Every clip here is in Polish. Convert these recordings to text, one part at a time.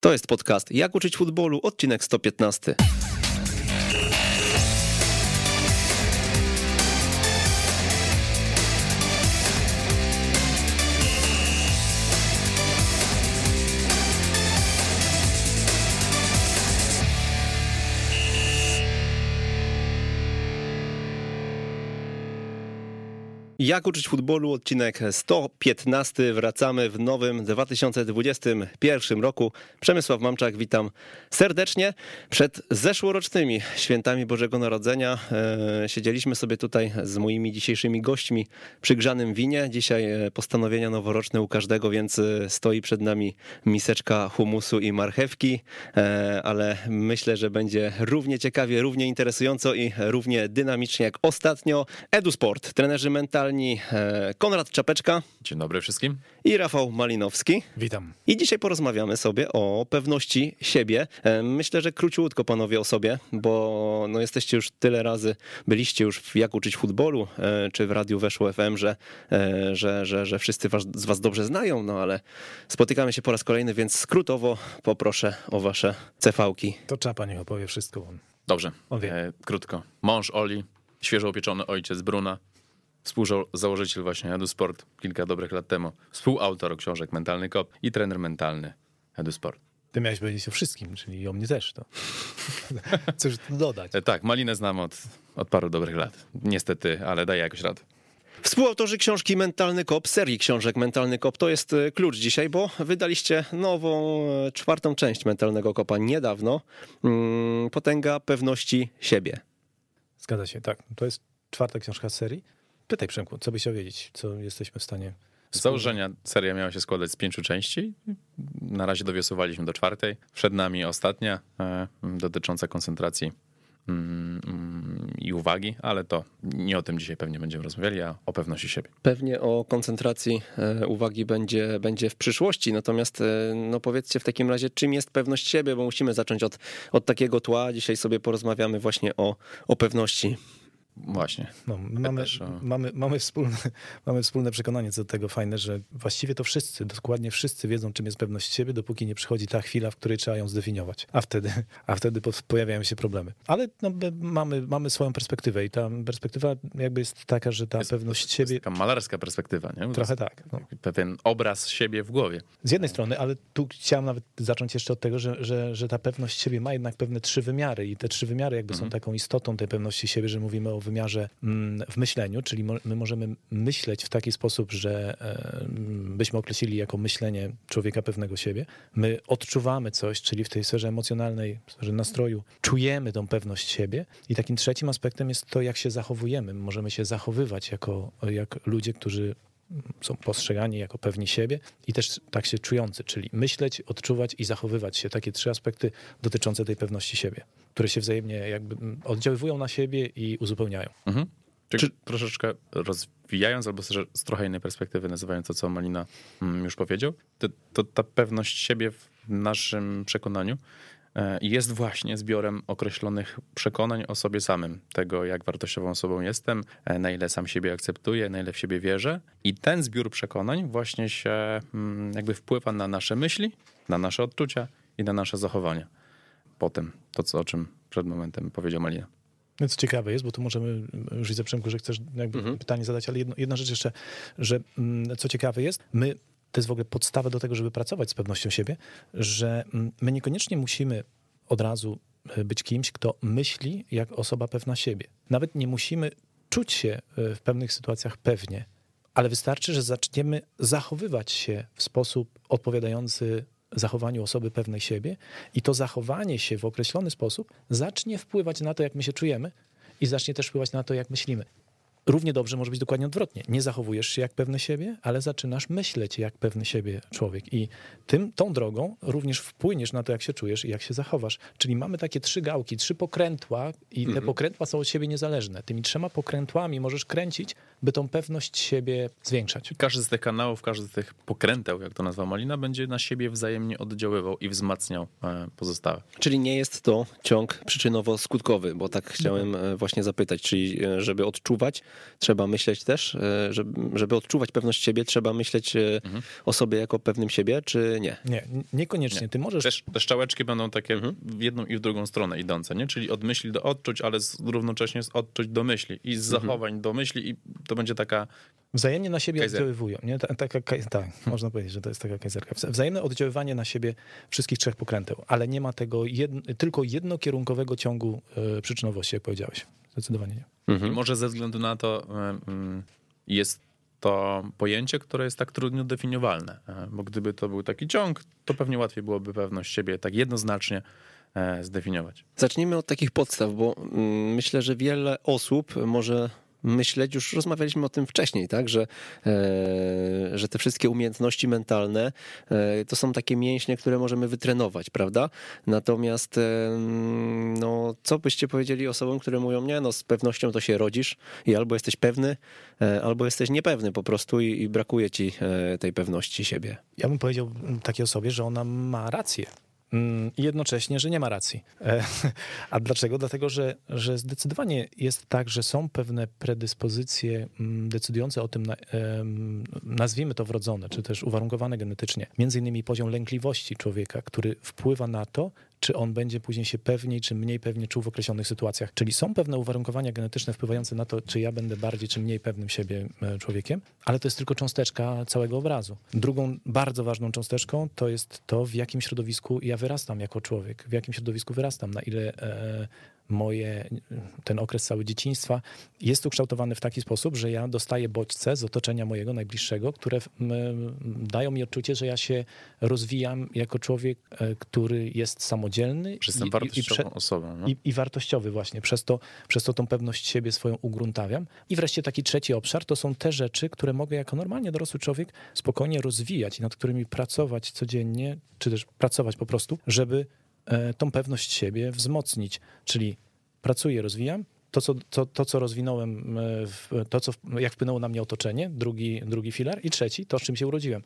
To jest podcast Jak uczyć futbolu, odcinek 115. Jak uczyć futbolu, odcinek 115. Wracamy w nowym 2021 roku. Przemysław Mamczak, witam serdecznie. Przed zeszłorocznymi świętami Bożego Narodzenia e, siedzieliśmy sobie tutaj z moimi dzisiejszymi gośćmi przy grzanym winie. Dzisiaj e, postanowienia noworoczne u każdego, więc e, stoi przed nami miseczka humusu i marchewki, e, ale myślę, że będzie równie ciekawie, równie interesująco i równie dynamicznie jak ostatnio. EduSport, trenerzy mentalni e, Konrad Czapeczka Dzień dobry wszystkim. i Rafał Malinowski. Witam. I dzisiaj porozmawiamy sobie o pewności siebie. E, Myślę, że króciutko panowie o sobie, bo no jesteście już tyle razy, byliście już w Jak uczyć futbolu, e, czy w Radiu Weszło FM, że, że, że, że wszyscy was, z was dobrze znają, no ale spotykamy się po raz kolejny, więc skrótowo poproszę o wasze cefałki. To Czapa niech opowie wszystko. On. Dobrze, On wie. e, krótko. Mąż Oli, świeżo upieczony ojciec Bruna, współzałożyciel właśnie EduSport kilka dobrych lat temu, współautor książek Mentalny Kop i trener mentalny EduSport. Ty miałeś powiedzieć o wszystkim, czyli o mnie też. To. Cóż tu dodać? E, tak, Malinę znam od, od paru dobrych lat. Niestety, ale daję jakoś radę. Współautorzy książki Mentalny Kop, serii książek Mentalny Kop, to jest e, klucz dzisiaj, bo wydaliście nową, e, czwartą część Mentalnego Kopa niedawno. Mm, Potęga pewności siebie. Zgadza się, tak. To jest czwarta książka z serii. Pytaj Przemku, co byś chciał wiedzieć, co jesteśmy w stanie... Z założenia seria miała się składać z pięciu części. Na razie dowiosowaliśmy do czwartej. Przed nami ostatnia, e, dotycząca koncentracji mm, i uwagi, ale to nie o tym dzisiaj pewnie będziemy rozmawiali, a o pewności siebie. Pewnie o koncentracji e, uwagi będzie, będzie w przyszłości, natomiast e, no powiedzcie w takim razie, czym jest pewność siebie, bo musimy zacząć od, od takiego tła. Dzisiaj sobie porozmawiamy właśnie o, o pewności. Właśnie. No, my mamy, też o- mamy, mamy, wspólne, mamy wspólne przekonanie co do tego fajne, że właściwie to wszyscy, dokładnie wszyscy wiedzą, czym jest pewność siebie, dopóki nie przychodzi ta chwila, w której trzeba ją zdefiniować. A wtedy, a wtedy po- pojawiają się problemy. Ale no, my mamy, mamy swoją perspektywę i ta perspektywa jakby jest taka, że ta Jest- pewność To jest siebie... taka malarska perspektywa, nie? Trochę jest tak. No. Pewien obraz siebie w głowie. Z jednej strony, ale tu chciałem nawet zacząć jeszcze od tego, że, że, że ta pewność siebie ma jednak pewne trzy wymiary i te trzy wymiary jakby są taką istotą tej pewności siebie, że mówimy o wymiarze mm, w myśleniu, czyli my możemy myśleć w taki sposób, że e, byśmy określili jako myślenie człowieka pewnego siebie. My odczuwamy coś, czyli w tej sferze emocjonalnej, w sferze nastroju, czujemy tą pewność siebie i takim trzecim aspektem jest to, jak się zachowujemy. My możemy się zachowywać jako jak ludzie, którzy są postrzegani jako pewni siebie i też tak się czujący, czyli myśleć, odczuwać i zachowywać się. Takie trzy aspekty dotyczące tej pewności siebie, które się wzajemnie jakby oddziaływują na siebie i uzupełniają. Mhm. Czy, troszeczkę rozwijając, albo z, trochę innej perspektywy, nazywając to, co Malina mm, już powiedział, to, to ta pewność siebie w naszym przekonaniu jest właśnie zbiorem określonych przekonań o sobie samym, tego jak wartościową osobą jestem, e, na ile sam siebie akceptuję, na ile w siebie wierzę. I ten zbiór przekonań właśnie się mm, jakby wpływa na nasze myśli, na nasze odczucia i na nasze zachowania. Potem to, co, o czym przed momentem powiedział Malina. Więc ciekawe jest, bo tu możemy, już widzę Przemku, że chcesz jakby pytanie zadać, ale jedno, jedna rzecz jeszcze, że mm, co ciekawe jest, my, to jest w ogóle podstawa do tego, żeby pracować z pewnością siebie, że mm, my niekoniecznie musimy od razu e, być kimś, kto myśli jak osoba pewna siebie. Nawet nie musimy czuć się e, w pewnych sytuacjach pewnie, ale wystarczy, że zaczniemy zachowywać się w sposób odpowiadający zachowaniu osoby pewnej siebie i to zachowanie się w określony sposób zacznie wpływać na to, jak my się czujemy i zacznie też wpływać na to, jak myślimy. Równie dobrze może być dokładnie odwrotnie. Nie zachowujesz się jak pewny siebie, ale zaczynasz myśleć jak pewny siebie człowiek. I tym, tą drogą również wpłyniesz na to, jak się czujesz i jak się zachowasz. Czyli mamy takie trzy gałki, trzy pokrętła i te pokrętła są od siebie niezależne. Tymi trzema pokrętłami możesz kręcić, by tą pewność siebie zwiększać. Każdy z tych kanałów, każdy z tych pokręteł, jak to nazwa Malina, będzie na siebie wzajemnie oddziaływał i wzmacniał e, pozostałe. Czyli nie jest to ciąg przyczynowo-skutkowy, bo tak chciałem e, właśnie zapytać, czyli e, żeby odczuwać, trzeba myśleć też, e, żeby, żeby odczuwać pewność siebie, trzeba myśleć e, mhm. o sobie jako pewnym siebie, czy nie? Nie, niekoniecznie. Nie. Ty możesz... Też, te szczałeczki będą takie mhm. w jedną i w drugą stronę idące, nie? Czyli od myśli do odczuć, ale z, równocześnie z odczuć do myśli i z mhm. zachowań mhm. do myśli i to będzie taka Wzajemnie na siebie oddziaływują. Nie? Taka, tak, tak, można powiedzieć, że to jest taka kajzerka. Wzajemne oddziaływanie na siebie wszystkich trzech pokręteł, ale nie ma tego jedno, tylko jednokierunkowego ciągu y, przyczynowości, jak powiedziałeś. Zdecydowanie nie. Mhm. I może ze względu na to y, jest to pojęcie, które jest tak trudno definiowalne, bo gdyby to był taki ciąg, to pewnie łatwiej byłoby pewność siebie tak jednoznacznie zdefiniować. Zacznijmy od takich podstaw, bo mm, myślę, że wiele osób może myśleć, już rozmawialiśmy o tym wcześniej, tak, że, e, że te wszystkie umiejętności mentalne e, to są takie mięśnie, które możemy wytrenować, prawda? Natomiast e, no, co byście powiedzieli osobom, które mówią, nie, no z pewnością to się rodzisz i albo jesteś pewny, albo jesteś niepewny po prostu i, i brakuje ci tej pewności siebie. Ja bym powiedział takiej osobie, że ona ma rację i jednocześnie, że nie ma racji. E, a dlaczego? Dlatego, że, że zdecydowanie jest tak, że są pewne predyspozycje mm, decydujące o tym, nazwijmy to wrodzone, czy też uwarunkowane genetycznie. Między innymi poziom lękliwości człowieka, który wpływa na to, czy on będzie później się pewniej, czy mniej pewnie czuł w określonych sytuacjach. Czyli są pewne uwarunkowania genetyczne wpływające na to, czy ja będę bardziej, czy mniej pewnym siebie e, człowiekiem, ale to jest tylko cząsteczka całego obrazu. Drugą bardzo ważną cząsteczką to jest to, w jakim środowisku ja wyrastam jako człowiek, w jakim środowisku wyrastam, na ile e, moje, ten okres cały dzieciństwa jest ukształtowany w taki sposób, że ja dostaję bodźce z otoczenia mojego najbliższego, które dają mi odczucie, że ja się rozwijam jako człowiek, e, który jest samodzielny. Jestem wartościową i, osobą. No? I, I, wartościowy właśnie. Przez to, przez to tą pewność siebie swoją ugruntawiam. I wreszcie taki trzeci obszar to są te rzeczy, które mogę jako normalnie dorosły człowiek spokojnie rozwijać i nad którymi pracować codziennie, czy też pracować po prostu, żeby tą pewność siebie wzmocnić. Czyli pracuję, rozwijam, to, co, to, to, co rozwinąłem, e, to, co, jak wpłynęło na mnie otoczenie, drugi, drugi filar i trzeci, to, z czym się urodziłem.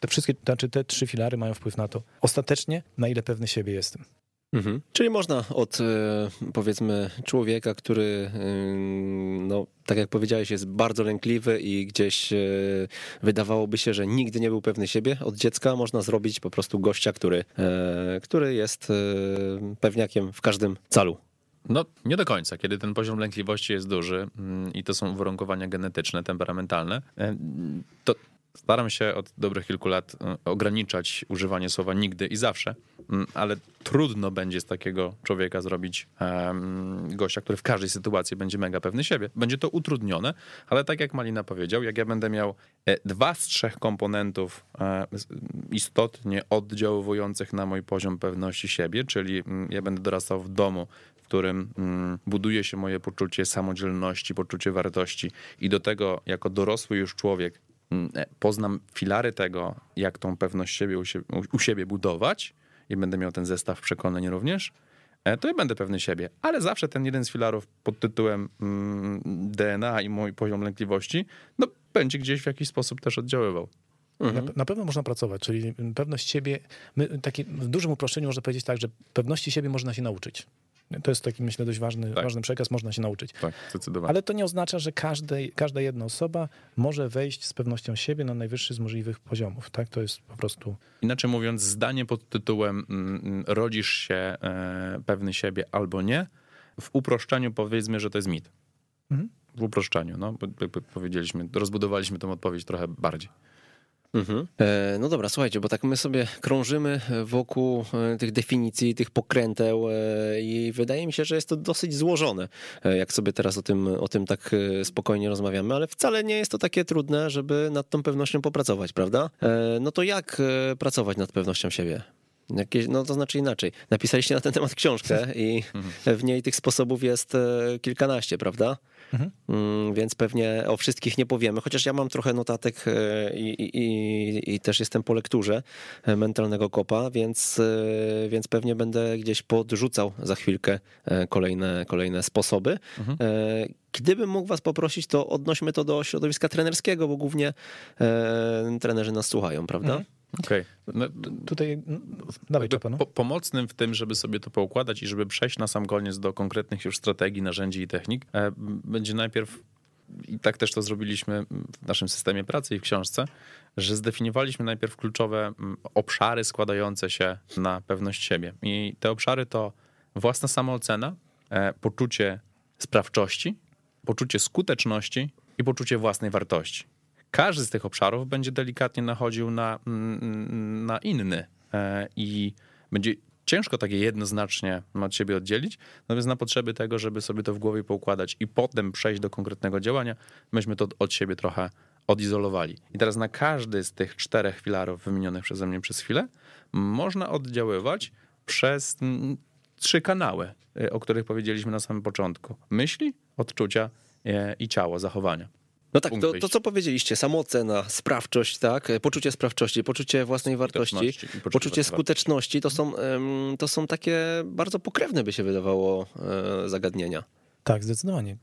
Te wszystkie, znaczy te trzy filary mają wpływ na to. Ostatecznie, na ile pewny siebie jestem. Mhm. Czyli można od e, powiedzmy człowieka, który no, tak jak powiedziałeś, jest bardzo lękliwy i gdzieś e, wydawałoby się, że nigdy nie był pewny siebie od dziecka, można zrobić po prostu gościa, który, e, który jest pewniakiem w każdym calu. No, nie do końca. Kiedy ten poziom lękliwości jest duży mm, i to są uwarunkowania genetyczne, temperamentalne, to Staram się od dobrych kilku lat e, ograniczać używanie słowa nigdy i zawsze, mm, ale trudno będzie z takiego człowieka zrobić um, gościa, który w każdej sytuacji będzie mega pewny siebie. Będzie to utrudnione, ale tak jak Malina powiedział, jak ja będę miał e, dwa z trzech komponentów e, istotnie oddziaływujących na mój poziom pewności siebie, czyli mm, ja będę dorastał w domu, w którym mm, buduje się moje poczucie samodzielności, poczucie wartości i do tego jako dorosły już człowiek poznam filary tego, jak tą pewność siebie u, siebie u siebie budować i będę miał ten zestaw przekonań również, e, to ja będę pewny siebie. Ale zawsze ten jeden z filarów pod tytułem mm, DNA i mój poziom lękliwości, no będzie gdzieś w jakiś sposób też oddziaływał. Mhm. Na, na, pewno można pracować, czyli pewność siebie, my, taki, w dużym uproszczeniu można powiedzieć tak, że pewności siebie można się nauczyć. To jest taki, myślę, dość ważny, tak. ważny przekaz, można się nauczyć. Tak, zdecydowanie. Ale to nie oznacza, że każdej, każda jedna osoba może wejść z pewnością siebie na najwyższy z możliwych poziomów. Tak? To jest po prostu... Inaczej mówiąc, zdanie pod tytułem mm, mm, rodzisz się e, pewny siebie albo nie, w uproszczeniu powiedzmy, że to jest mit. Mhm. W uproszczeniu, no, jakby powiedzieliśmy, rozbudowaliśmy tę odpowiedź trochę bardziej. Mhm. E, no dobra, słuchajcie, bo tak my sobie krążymy wokół e, tych definicji, tych pokręteł e, i wydaje mi się, że jest to dosyć złożone, jak sobie teraz o tym, o tym tak spokojnie rozmawiamy, ale wcale nie jest to takie trudne, żeby nad tą pewnością popracować, prawda? No to jak pracować nad pewnością siebie? Jakieś, no to znaczy inaczej. Napisaliście na ten temat książkę i mhm. w niej tych sposobów jest kilkanaście, prawda? Mhm. Mm, więc pewnie o wszystkich nie powiemy, chociaż ja mam trochę notatek e, i, i, i też jestem po lekturze e, mentalnego kopa, więc, e, więc pewnie będę gdzieś podrzucał za chwilkę kolejne, kolejne sposoby. Mhm. Gdybym mógł was poprosić, to odnośmy to do środowiska trenerskiego, bo głównie trenerzy nas słuchają, prawda? Mhm. Okej. Okay. No, tutaj no, dawaj. Po, pomocnym w tym, żeby sobie to poukładać i żeby przejść na sam koniec do konkretnych już strategii, narzędzi i technik, e, będzie najpierw i tak też to zrobiliśmy w naszym systemie pracy i w książce, że zdefiniowaliśmy najpierw kluczowe obszary składające się na pewność siebie. I te obszary to własna samoocena, e, poczucie sprawczości, poczucie skuteczności i poczucie własnej wartości. Każdy z tych obszarów będzie delikatnie nachodził na, mm, na inny e, i będzie ciężko takie jednoznacznie od siebie oddzielić, natomiast na potrzeby tego, żeby sobie to w głowie poukładać i potem przejść do konkretnego działania, myśmy to od siebie trochę odizolowali. I teraz na każdy z tych czterech filarów wymienionych przeze mnie przez chwilę można oddziaływać przez mm, trzy kanały, y, o których powiedzieliśmy na samym początku. Myśli, odczucia y, i ciało, zachowania. No tak, to, to, co powiedzieliście, samoocena, sprawczość, tak, poczucie sprawczości, poczucie własnej wartości, poczucie, poczucie skuteczności, to są, to są takie bardzo pokrewne, by się wydawało, e, zagadnienia. Tak, zdecydowanie.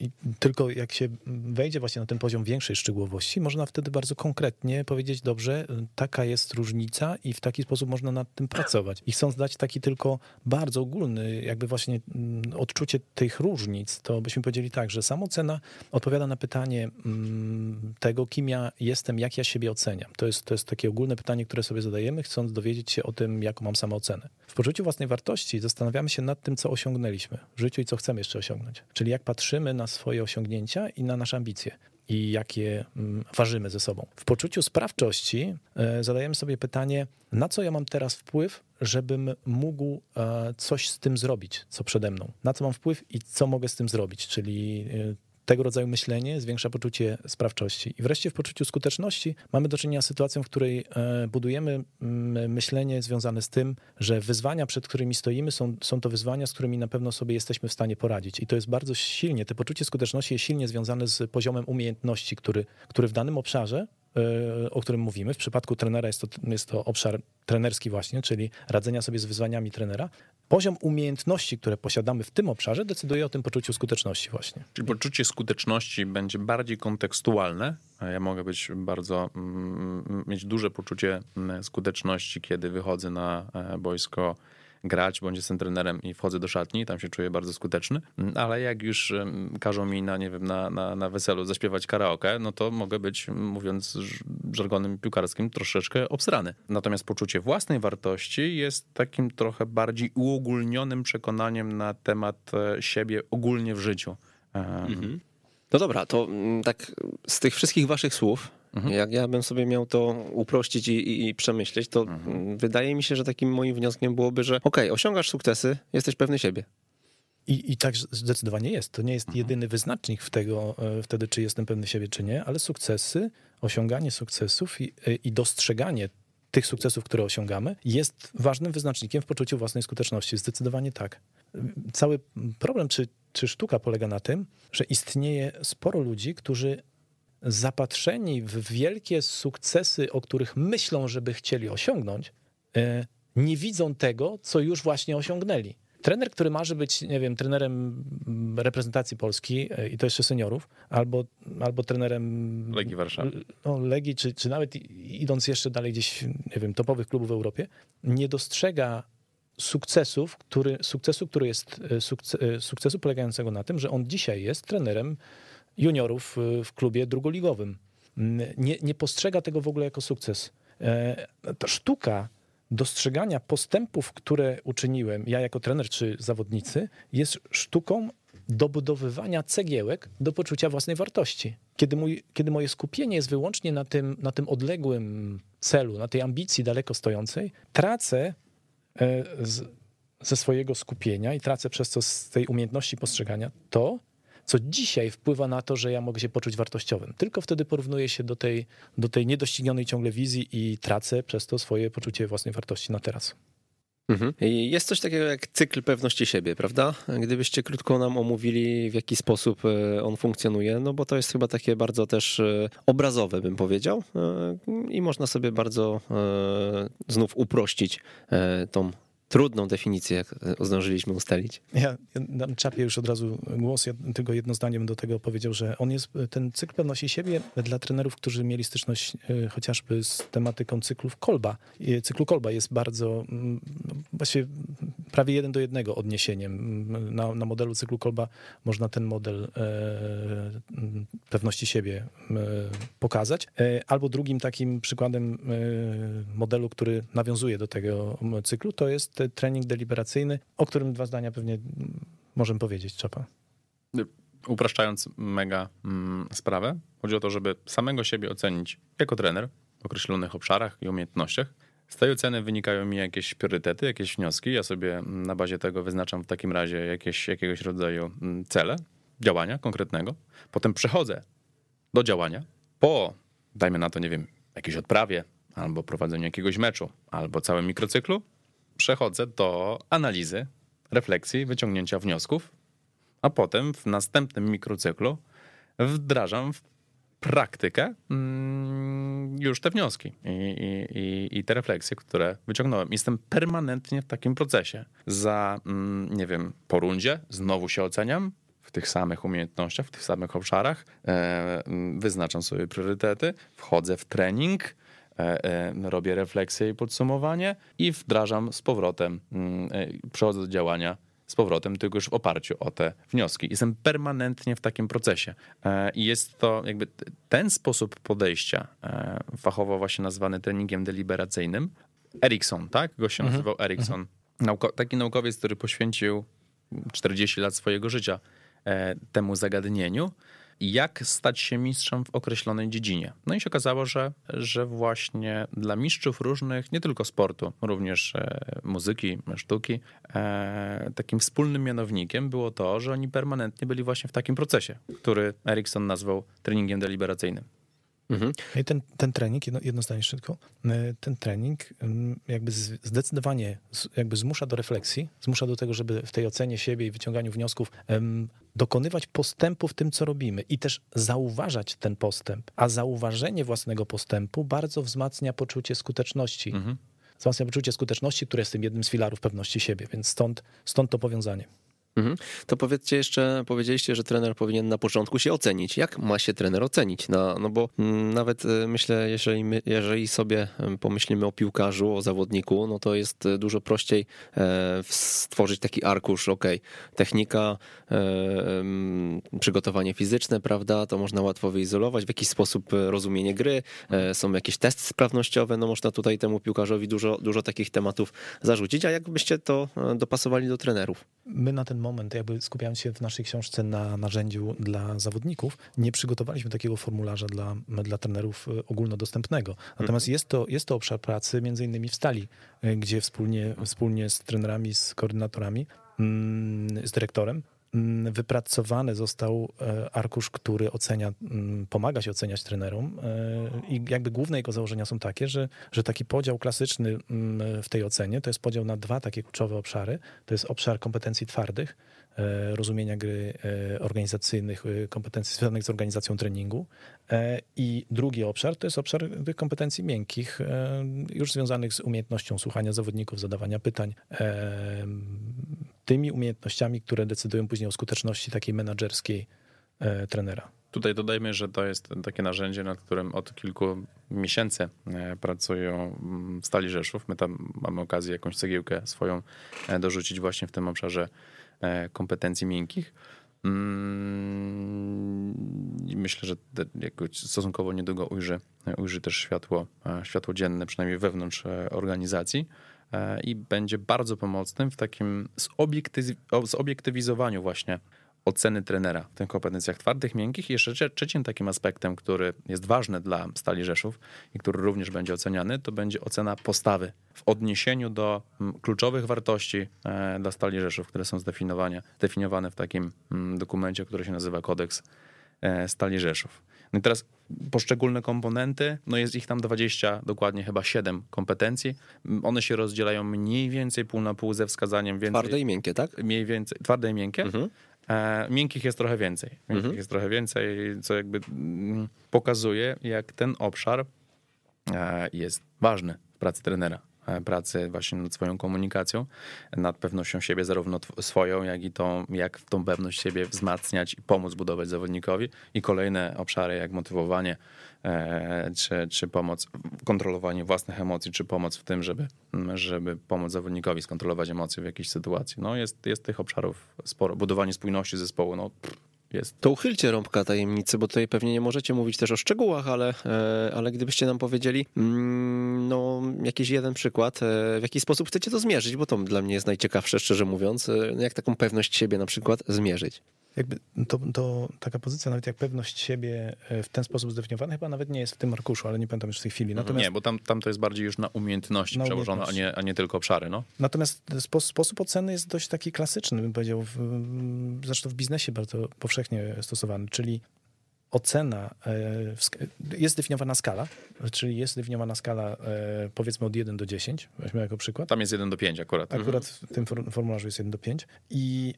I tylko jak się wejdzie właśnie na ten poziom większej szczegółowości, można wtedy bardzo konkretnie powiedzieć, dobrze, taka jest różnica i w taki sposób można nad tym pracować. I chcąc dać taki tylko bardzo ogólny, jakby właśnie mm, odczucie tych różnic, to byśmy powiedzieli tak, że samocena odpowiada na pytanie mm, tego, kim ja jestem, jak ja siebie oceniam. To jest, to jest takie ogólne pytanie, które sobie zadajemy, chcąc dowiedzieć się o tym, jaką mam samoocenę. W poczuciu własnej wartości zastanawiamy się nad tym, co osiągnęliśmy w życiu i co chcemy jeszcze osiągnąć. Czyli jak patrzymy na swoje osiągnięcia i na nasze ambicje i jakie mm, ważymy ze sobą. W poczuciu sprawczości e, zadajemy sobie pytanie, na co ja mam teraz wpływ, żebym mógł e, coś z tym zrobić, co przede mną. Na co mam wpływ i co mogę z tym zrobić, czyli e, tego rodzaju myślenie zwiększa poczucie sprawczości. I wreszcie w poczuciu skuteczności mamy do czynienia z sytuacją, w której e, budujemy myślenie związane z tym, że wyzwania, przed którymi stoimy, są, są to wyzwania, z którymi na pewno sobie jesteśmy w stanie poradzić. I to jest bardzo silnie, to poczucie skuteczności jest silnie związane z poziomem umiejętności, który, który w danym obszarze o którym mówimy. W przypadku trenera jest to, jest to obszar trenerski właśnie, czyli radzenia sobie z wyzwaniami trenera. Poziom umiejętności, które posiadamy w tym obszarze, decyduje o tym poczuciu skuteczności właśnie. Czyli poczucie skuteczności będzie bardziej kontekstualne. Ja mogę być bardzo, mm, mieć duże poczucie mm, skuteczności, kiedy wychodzę na e, boisko grać, bądź jestem trenerem i wchodzę do szatni, tam się czuję bardzo skuteczny, ale jak już każą mi na, nie wiem, na, na, na weselu zaśpiewać karaoke, no to mogę być, mówiąc żargonem piłkarskim, troszeczkę obsrany. Natomiast poczucie własnej wartości jest takim trochę bardziej uogólnionym przekonaniem na temat e, siebie ogólnie w życiu. Mhm. No dobra, to mm, tak z tych wszystkich waszych słów, Mhm. Jak ja bym sobie miał to uprościć i, i, i przemyśleć, to mhm. wydaje mi się, że takim moim wnioskiem byłoby, że okej, okay, osiągasz sukcesy, jesteś pewny siebie. I, I tak zdecydowanie jest. To nie jest mhm. jedyny wyznacznik w tego, e, wtedy, czy jestem pewny siebie, czy nie, ale sukcesy, osiąganie sukcesów i, e, i dostrzeganie tych sukcesów, które osiągamy, jest ważnym wyznacznikiem w poczuciu własnej skuteczności. Zdecydowanie tak. Cały problem, czy, czy sztuka polega na tym, że istnieje sporo ludzi, którzy zapatrzeni w wielkie sukcesy, o których myślą, żeby chcieli osiągnąć, e, nie widzą tego, co już właśnie osiągnęli. Trener, który marzy być, nie wiem, trenerem reprezentacji Polski e, i to jeszcze seniorów, albo, albo trenerem Legii Warszawy. No, Legii, czy, czy nawet idąc jeszcze dalej gdzieś, nie wiem, topowych klubów w Europie, nie dostrzega sukcesów, który, sukcesu, który jest e, sukcesu polegającego na tym, że on dzisiaj jest trenerem juniorów y, w klubie drugoligowym. Nie, nie postrzega tego w ogóle jako sukces. E, ta sztuka dostrzegania postępów, które uczyniłem, ja jako trener czy zawodnicy, jest sztuką dobudowywania cegiełek do poczucia własnej wartości. Kiedy, mój, kiedy moje skupienie jest wyłącznie na tym, na tym odległym celu, na tej ambicji daleko stojącej, tracę e, z, ze swojego skupienia i tracę przez to z tej umiejętności postrzegania to, co dzisiaj wpływa na to, że ja mogę się poczuć wartościowym. Tylko wtedy porównuję się do tej, do tej niedoścignionej ciągle wizji i tracę przez to swoje poczucie własnej wartości na teraz. Mhm. Jest coś takiego jak cykl pewności siebie, prawda? Gdybyście krótko nam omówili, w jaki sposób e, on funkcjonuje, no bo to jest chyba takie bardzo też e, obrazowe, bym powiedział, e, i można sobie bardzo znów uprościć tą trudną definicję, jak zdążyliśmy ustalić. Ja, ja dam czapie już od razu głos, ja tylko jedno zdanie do tego powiedział, że on jest, ten cykl pewności siebie dla trenerów, którzy mieli styczność e, chociażby z tematyką cyklów Kolba. Cyklu Kolba jest bardzo, mm, właściwie prawie jeden do jednego odniesieniem. Na, na modelu cyklu Kolba można ten model e, pewności siebie e, pokazać. E, albo drugim takim przykładem e, modelu, który nawiązuje do tego cyklu, to jest trening deliberacyjny, o którym dwa zdania pewnie możemy powiedzieć. Czapa. Upraszczając mega mm, sprawę, chodzi o to, żeby samego siebie ocenić jako trener w określonych obszarach i umiejętnościach. Z tej oceny wynikają mi jakieś priorytety, jakieś wnioski. Ja sobie na bazie tego wyznaczam w takim razie jakieś, jakiegoś rodzaju mm, cele, działania konkretnego. Potem przechodzę do działania po, dajmy na to, nie wiem, jakiejś odprawie, albo prowadzeniu jakiegoś meczu, albo całym mikrocyklu. Przechodzę do analizy, refleksji, wyciągnięcia wniosków, a potem w następnym mikrocyklu wdrażam w praktykę mm, już te wnioski i, i, i, te refleksje, które wyciągnąłem. Jestem permanentnie w takim procesie. Za, mm, nie wiem, po rundzie znowu się oceniam w tych samych umiejętnościach, w tych samych obszarach, e, mm, wyznaczam sobie priorytety, wchodzę w trening, robię refleksję i podsumowanie i wdrażam z powrotem, przechodzę do działania z powrotem, tylko już w oparciu o te wnioski. Jestem permanentnie w takim procesie. E, I jest to jakby ten sposób podejścia, e, fachowo właśnie nazwany treningiem deliberacyjnym. Erikson, tak? Go się mhm. nazywał Erikson. Nauko taki naukowiec, który poświęcił 40 lat swojego życia e, temu zagadnieniu jak stać się mistrzem w określonej dziedzinie. No i się okazało, że, że właśnie dla mistrzów różnych, nie tylko sportu, również e, muzyki, sztuki, e, takim wspólnym mianownikiem było to, że oni permanentnie byli właśnie w takim procesie, który Erikson nazwał treningiem deliberacyjnym. Mhm. I ten, ten trening, jedno, jedno zdanie szybko, e, ten trening jakby zdecydowanie jakby zmusza do refleksji, zmusza do tego, żeby w tej ocenie siebie i wyciąganiu wniosków dokonywać postępu w tym, co robimy i też zauważać ten postęp. A zauważenie własnego postępu bardzo wzmacnia poczucie skuteczności. Mhm. Wzmacnia poczucie skuteczności, które jest tym jednym z filarów pewności siebie, więc stąd, stąd to powiązanie. Mhm. To powiedzcie jeszcze, powiedzieliście, że trener powinien na początku się ocenić. Jak ma się trener ocenić? No, no bo mm, nawet y, myślę, jeżeli, my, jeżeli sobie pomyślimy o piłkarzu, o zawodniku, no to jest y, dużo prościej e, stworzyć taki arkusz, ok, technika, e, przygotowanie fizyczne, prawda, to można łatwo wyizolować, w jakiś sposób e, rozumienie gry, są jakieś testy sprawnościowe, no można tutaj temu piłkarzowi dużo, dużo takich tematów zarzucić, a jak byście to dopasowali do trenerów? My na ten moment, jakby skupiając się w naszej książce na narzędziu dla zawodników, nie przygotowaliśmy takiego formularza dla, dla trenerów e, ogólnodostępnego. Natomiast jest, to, jest to obszar pracy między innymi w Stali, e, gdzie wspólnie, wspólnie z trenerami, z koordynatorami, mm, z dyrektorem wypracowany został e, arkusz, który ocenia, mm, pomaga się oceniać trenerom e, i jakby główne jego założenia są takie, że, że taki podział klasyczny mm, w tej ocenie to jest podział na dwa takie kluczowe obszary. To jest obszar kompetencji twardych, rozumienia gry organizacyjnych, kompetencji związanych z organizacją treningu i drugi obszar to jest obszar tych kompetencji miękkich, już związanych z umiejętnością słuchania zawodników, zadawania pytań, tymi umiejętnościami, które decydują później o skuteczności takiej menedżerskiej e, trenera. Tutaj dodajmy, że to jest takie narzędzie, nad którym od kilku miesięcy e, pracują mm, Stali Rzeszów. My tam mamy okazję jakąś cegiełkę swoją e, dorzucić właśnie w tym obszarze kompetencji miękkich. Mm, myślę, że stosunkowo niedługo ujrzy, ujrzy też światło, światło dzienne, przynajmniej wewnątrz organizacji. E, i będzie bardzo pomocnym w takim zobiektywizowaniu właśnie oceny trenera w tych kompetencjach twardych, miękkich. I jeszcze trzecim takim aspektem, który jest ważny dla Stali Rzeszów i który również będzie oceniany, to będzie ocena postawy w odniesieniu do kluczowych wartości e, dla Stali Rzeszów, które są zdefiniowane, zdefiniowane w takim dokumencie, który się nazywa Kodeks e, Stali Rzeszów. No i teraz poszczególne komponenty, no jest ich tam 20, dokładnie chyba 7 kompetencji. One się rozdzielają mniej więcej pół na pół ze wskazaniem więcej. Twarde i miękkie, tak? Mniej więcej, twarde i miękkie. Mhm. E, miękkich jest trochę więcej. Miękkich mhm. jest trochę więcej, co jakby pokazuje, jak ten obszar e, jest ważny w pracy trenera. pracy właśnie nad swoją komunikacją, nad pewnością siebie, zarówno swoją, jak i tą, jak tą pewność siebie wzmacniać i pomóc budować zawodnikowi. I kolejne obszary, jak motywowanie, czy, czy pomoc, kontrolowanie własnych emocji, czy pomoc w tym, żeby, żeby pomóc zawodnikowi skontrolować emocje w jakiejś sytuacji. No jest, jest tych obszarów sporo. Budowanie spójności zespołu, no jest. To uchylcie rąbka tajemnicy, bo tutaj pewnie nie możecie mówić też o szczegółach, ale, e, ale gdybyście nam powiedzieli, mm, no, jakiś jeden przykład, e, w jaki sposób chcecie to zmierzyć, bo to dla mnie jest najciekawsze, szczerze mówiąc, e, jak taką pewność siebie na przykład zmierzyć. Jakby to, to taka pozycja, nawet jak pewność siebie w ten sposób zdefiniowana, chyba nawet nie jest w tym arkuszu, ale nie pamiętam już w tej chwili. Mhm. Natomiast... Nie, bo tam, tam to jest bardziej już na umiejętności na przełożone, a nie, a nie tylko obszary. No. Natomiast sposób oceny jest dość taki klasyczny, bym powiedział, w, zresztą w biznesie bardzo powszechnie stosowany, czyli ocena, e, jest zdefiniowana skala, czyli jest zdefiniowana skala e, powiedzmy od 1 do 10, weźmy jako przykład. Tam jest 1 do 5 akurat. Akurat mhm. w tym formularzu jest 1 do 5 i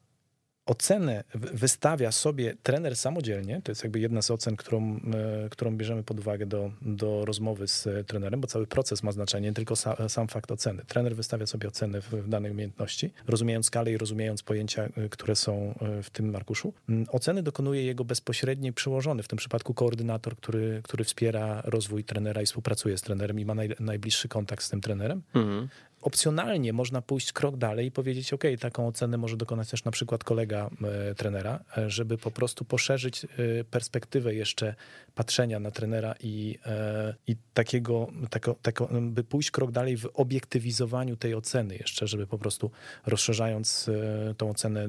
ocenę wystawia sobie trener samodzielnie, to jest jakby jedna z ocen, którą, e, którą bierzemy pod uwagę do, do rozmowy z trenerem, bo cały proces ma znaczenie, nie tylko sa, sam fakt oceny. Trener wystawia sobie oceny w, w, danej umiejętności, rozumiejąc skalę i rozumiejąc pojęcia, e, które są e, w tym arkuszu. Mm, oceny dokonuje jego bezpośredni przełożony, w tym przypadku koordynator, który, który wspiera rozwój trenera i współpracuje z trenerem i ma naj, najbliższy kontakt z tym trenerem. Mhm opcjonalnie można pójść krok dalej i powiedzieć, ok, taką ocenę może dokonać też na przykład kolega e, trenera, e, żeby po prostu poszerzyć e, perspektywę jeszcze patrzenia na trenera i, i takiego, tako, tako, by pójść krok dalej w obiektywizowaniu tej oceny jeszcze, żeby po prostu rozszerzając tą ocenę,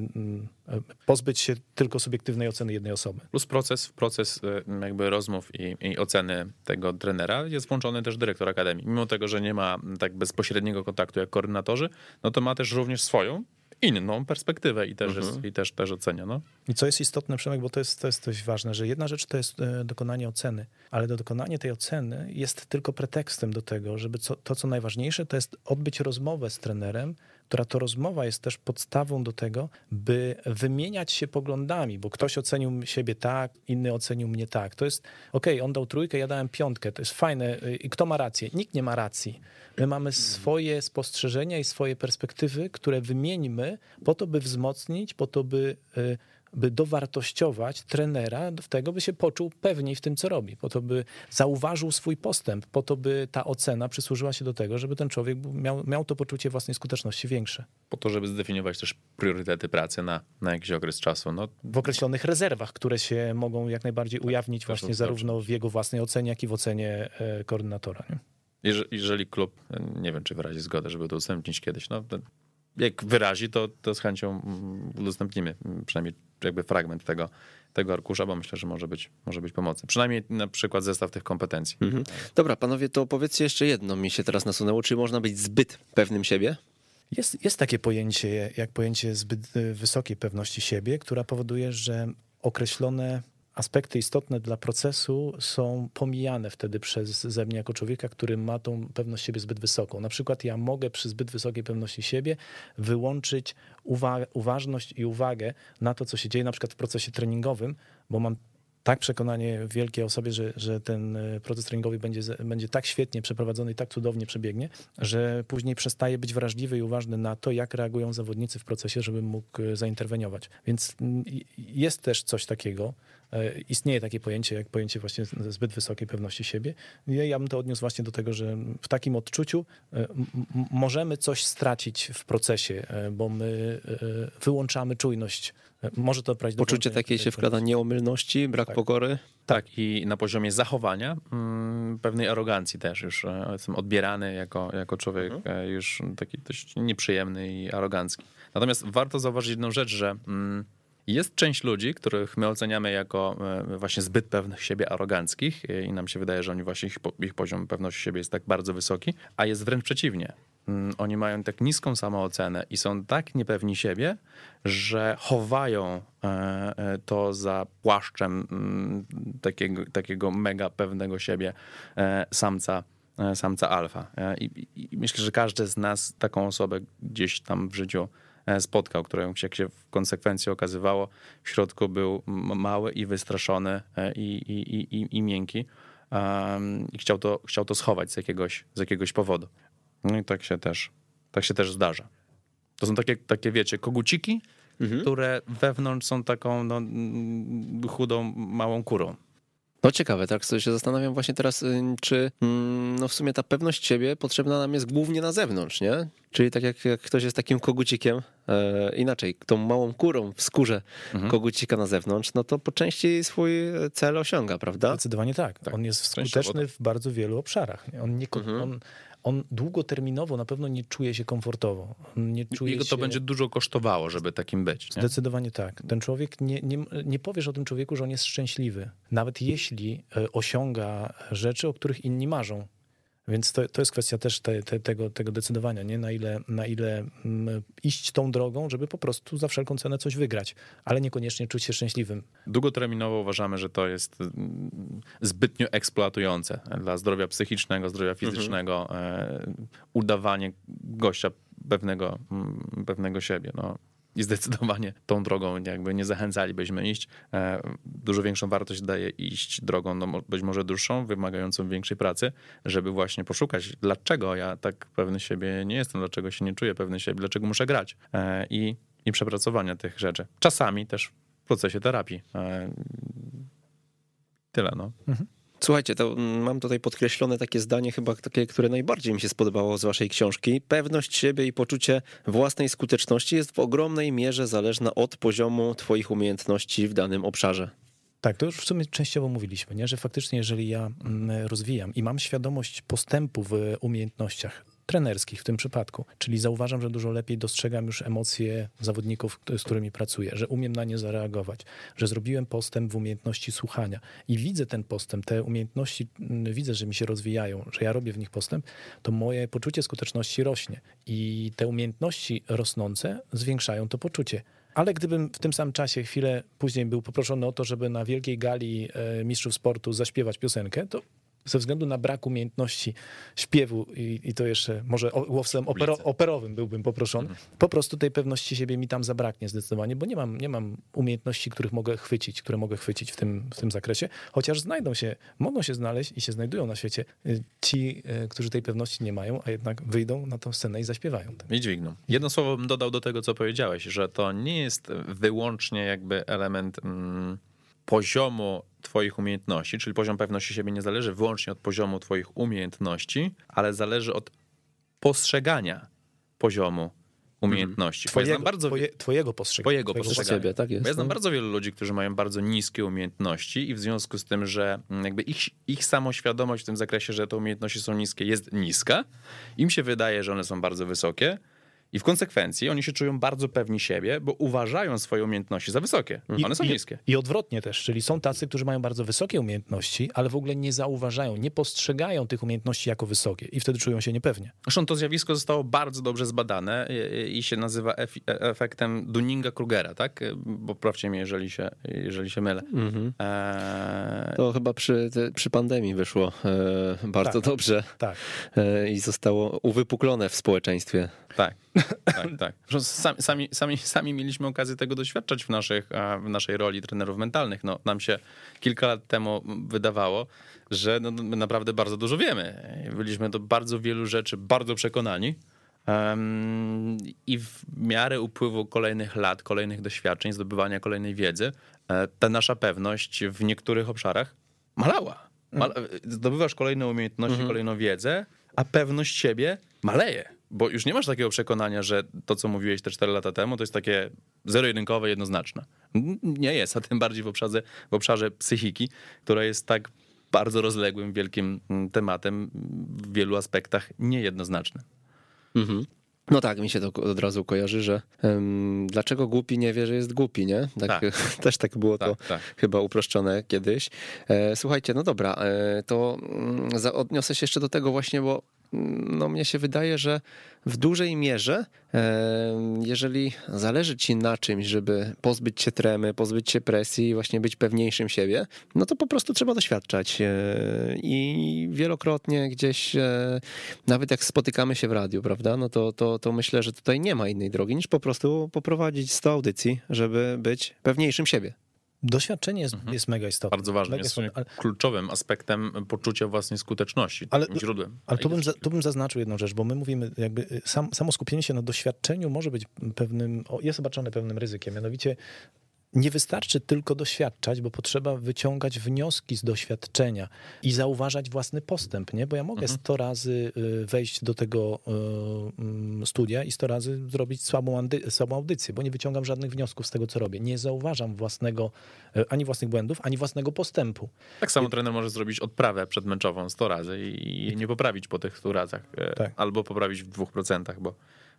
pozbyć się tylko subiektywnej oceny jednej osoby. Plus proces, proces jakby rozmów i, i oceny tego trenera jest włączony też dyrektor akademii. Mimo tego, że nie ma tak bezpośredniego kontaktu jak koordynatorzy, no to ma też również swoją inną perspektywę i też, mhm. jest, i też, też ocenia. No. I co jest istotne, Przemek, bo to jest, to jest dość ważne, że jedna rzecz to jest e, dokonanie oceny, ale do dokonanie tej oceny jest tylko pretekstem do tego, żeby co, to, co najważniejsze, to jest odbyć rozmowę z trenerem, która to rozmowa jest też podstawą do tego, by wymieniać się poglądami, bo ktoś ocenił siebie tak, inny ocenił mnie tak. To jest, okej, okay, on dał trójkę, ja dałem piątkę, to jest fajne. I kto ma rację? Nikt nie ma racji. My mamy swoje spostrzeżenia i swoje perspektywy, które wymieńmy po to, by wzmocnić, po to, by y, by dowartościować trenera do tego, by się poczuł pewniej w tym, co robi, po to, by zauważył swój postęp, po to, by ta ocena przysłużyła się do tego, żeby ten człowiek miał, miał to poczucie własnej skuteczności większe. Po to, żeby zdefiniować też priorytety pracy na, na jakiś okres czasu. No. W określonych rezerwach, które się mogą jak najbardziej tak, ujawnić właśnie zarówno w jego własnej ocenie, jak i w ocenie e, koordynatora. Nie? Jeżeli, jeżeli klub, nie wiem, czy wyrazi zgodę, żeby to udostępnić kiedyś, no jak wyrazi, to, to z chęcią udostępnimy przynajmniej jakby fragment tego, tego arkusza, bo myślę, że może być, może być pomocny. Przynajmniej na przykład zestaw tych kompetencji. Mhm. Dobra, panowie, to powiedzcie jeszcze jedno, mi się teraz nasunęło. Czy można być zbyt pewnym siebie? Jest, jest takie pojęcie, jak pojęcie zbyt y, wysokiej pewności siebie, która powoduje, że określone aspekty istotne dla procesu są pomijane wtedy przez ze mnie jako człowieka, który ma tą pewność siebie zbyt wysoką. Na przykład ja mogę przy zbyt wysokiej pewności siebie wyłączyć uwa uważność i uwagę na to, co się dzieje na przykład w procesie treningowym, bo mam tak przekonanie wielkie o sobie, że, że ten e, proces treningowy będzie, będzie tak świetnie przeprowadzony i tak cudownie przebiegnie, że później przestaje być wrażliwy i uważny na to, jak reagują zawodnicy w procesie, żebym mógł e, zainterweniować. Więc jest też coś takiego, istnieje takie pojęcie, jak pojęcie właśnie zbyt wysokiej pewności siebie. Ja bym to odniósł właśnie do tego, że w takim odczuciu e, możemy coś stracić w procesie, e, bo my wyłączamy czujność. Może to prowadzić Poczucie takiej się wkłada nieomylności, brak tak. pokory. Tak, i na poziomie zachowania mm, pewnej arogancji też już jestem odbierany jako, jako człowiek mhm. już taki dość nieprzyjemny i arogancki. Natomiast warto zauważyć jedną rzecz, że mm, jest część ludzi, których my oceniamy jako e, właśnie zbyt pewnych siebie, aroganckich i nam się wydaje, że oni właśnie ich, ich poziom pewności siebie jest tak bardzo wysoki, a jest wręcz przeciwnie. Mm, oni mają tak niską samoocenę i są tak niepewni siebie, że chowają e, e, to za płaszczem mm, takiego, takiego mega pewnego siebie samca, samca alfa. I, I myślę, że każdy z nas taką osobę gdzieś tam w życiu E, spotkał, którą jak się w konsekwencji okazywało, w środku był mały i wystraszony e, i, i, i, i miękki i chciał to, chciał to schować z jakiegoś, z jakiegoś powodu. No i tak się też, tak się też zdarza. To są takie, takie wiecie, koguciki, mhm. które wewnątrz są taką no, chudą, małą kurą. No ciekawe, tak sobie się zastanawiam właśnie teraz, y, czy mm, no w sumie ta pewność siebie potrzebna nam jest głównie na zewnątrz, nie? Czyli tak jak, jak ktoś jest takim kogucikiem, e, inaczej, tą małą kurą w skórze mhm. kogucika na zewnątrz, no to po części swój cel osiąga, prawda? Zdecydowanie tak. tak. On jest skuteczny w bardzo wielu obszarach. On, nie, mhm. on on długoterminowo na pewno nie czuje się komfortowo. nie czuje Jego się... to będzie dużo kosztowało, żeby takim być. Nie? Zdecydowanie tak. Ten człowiek, nie, nie, nie powiesz o tym człowieku, że on jest szczęśliwy. Nawet jeśli e, osiąga rzeczy, o których inni marzą. Więc to, to jest kwestia też te, te, tego, tego decydowania, nie? Na ile, na ile mm, iść tą drogą, żeby po prostu za wszelką cenę coś wygrać, ale niekoniecznie czuć się szczęśliwym. Długoterminowo uważamy, że to jest mm, zbytnio eksploatujące dla zdrowia psychicznego, zdrowia mhm. fizycznego, mhm. udawanie gościa pewnego, mm, pewnego siebie. No i zdecydowanie tą drogą jakby nie zachęcalibyśmy iść. E, dużo większą wartość daje iść drogą, no być może dłuższą, wymagającą większej pracy, żeby właśnie poszukać, dlaczego ja tak pewny siebie nie jestem, dlaczego się nie czuję pewny siebie, dlaczego muszę grać e, i, i przepracowania tych rzeczy. Czasami też w procesie terapii. E, tyle, no. Mhm. Słuchajcie, to mam tutaj podkreślone takie zdanie, chyba takie, które najbardziej mi się spodobało z waszej książki. Pewność siebie i poczucie własnej skuteczności jest w ogromnej mierze zależna od poziomu twoich umiejętności w danym obszarze. Tak, to już w sumie częściowo mówiliśmy, nie? że faktycznie jeżeli ja mm, rozwijam i mam świadomość postępu w umiejętnościach, trenerskich w tym przypadku. Czyli zauważam, że dużo lepiej dostrzegam już emocje zawodników, z którymi pracuję, że umiem na nie zareagować, że zrobiłem postęp w umiejętności słuchania i widzę ten postęp, te umiejętności, mm, widzę, że mi się rozwijają, że ja robię w nich postęp, to moje poczucie skuteczności rośnie i te umiejętności rosnące zwiększają to poczucie. Ale gdybym w tym samym czasie chwilę później był poproszony o to, żeby na wielkiej gali e, mistrzów sportu zaśpiewać piosenkę, to ze względu na brak umiejętności śpiewu i, i to jeszcze może łowcem opero, operowym byłbym poproszony, mhm. po prostu tej pewności siebie mi tam zabraknie zdecydowanie, bo nie mam, nie mam umiejętności, których mogę chwycić, które mogę chwycić w tym, w tym zakresie, chociaż znajdą się, mogą się znaleźć i się znajdują na świecie y, ci, y, którzy tej pewności nie mają, a jednak wyjdą na tą scenę i zaśpiewają. I dźwigną. Jedno słowo bym dodał do tego, co powiedziałeś, że to nie jest wyłącznie jakby element... Mm poziomu Twoich umiejętności, czyli poziom pewności siebie nie zależy wyłącznie od poziomu Twoich umiejętności, ale zależy od postrzegania poziomu umiejętności. Twojego, bardzo, twoje, twojego postrzegania. Twojego, postrzegania. Siebie, tak jest. Bo ja znam no. bardzo wielu ludzi, którzy mają bardzo niskie umiejętności i w związku z tym, że jakby ich, ich samoświadomość w tym zakresie, że te umiejętności są niskie, jest niska, im się wydaje, że one są bardzo wysokie, i w konsekwencji oni się czują bardzo pewni siebie, bo uważają swoje umiejętności za wysokie. I, One są i, niskie. I odwrotnie też, czyli są tacy, którzy mają bardzo wysokie umiejętności, ale w ogóle nie zauważają, nie postrzegają tych umiejętności jako wysokie i wtedy czują się niepewnie. Zresztą to zjawisko zostało bardzo dobrze zbadane i się nazywa efektem Dunninga-Krugera, tak? Poprawcie mnie, jeżeli się, jeżeli się mylę. Mhm. E... To chyba przy, przy pandemii wyszło e, bardzo tak, dobrze tak. E, i zostało uwypuklone w społeczeństwie. Tak, tak, tak. Sami, sami, sami, sami mieliśmy okazję tego doświadczać w, naszych, w naszej roli trenerów mentalnych. No, nam się kilka lat temu wydawało, że no, my naprawdę bardzo dużo wiemy. Byliśmy do bardzo wielu rzeczy bardzo przekonani. Um, I w miarę upływu kolejnych lat, kolejnych doświadczeń, zdobywania kolejnej wiedzy, e, ta nasza pewność w niektórych obszarach malała. Mal zdobywasz kolejne umiejętności, mhm. kolejną wiedzę, a pewność siebie maleje bo już nie masz takiego przekonania, że to, co mówiłeś te 4 lata temu, to jest takie zero-jedynkowe, jednoznaczne. Nie jest, a tym bardziej w obszarze, w obszarze psychiki, która jest tak bardzo rozległym, wielkim mm, tematem, w wielu aspektach niejednoznaczne. Mhm. No tak, mi się to od razu kojarzy, że um, dlaczego głupi nie wie, że jest głupi, nie? Tak, tak. Też tak było tak, to tak. chyba uproszczone kiedyś. E, słuchajcie, no dobra, e, to mm, odniosę się jeszcze do tego właśnie, bo no mnie się wydaje, że w dużej mierze, e, jeżeli zależy ci na czymś, żeby pozbyć się tremy, pozbyć się presji właśnie być pewniejszym siebie, no to po prostu trzeba doświadczać. E, I wielokrotnie gdzieś, e, nawet jak spotykamy się w radiu, prawda, no to, to, to myślę, że tutaj nie ma innej drogi niż po prostu poprowadzić 100 audycji, żeby być pewniejszym siebie. Doświadczenie jest, mhm. jest mega istotne. Bardzo ważne. Jest istotne, kluczowym aspektem poczucia własnej skuteczności, ale, źródłem. Ale tu bym, tu bym zaznaczył jedną rzecz, bo my mówimy, jakby y, sam, samo skupienie się na doświadczeniu może być pewnym, jest obarczone pewnym ryzykiem. Mianowicie nie wystarczy tylko doświadczać, bo potrzeba wyciągać wnioski z doświadczenia i zauważać własny postęp, nie? Bo ja mogę mhm. 100 razy y, wejść do tego y, mm, studia i 100 razy zrobić słabą, słabą audycję, bo nie wyciągam żadnych wniosków z tego, co robię. Nie zauważam własnego, y, ani własnych błędów, ani własnego postępu. Tak samo I... trener może zrobić odprawę przedmęczową 100 razy i nie poprawić po tych 100 razach. Tak. Albo poprawić w 2%, bo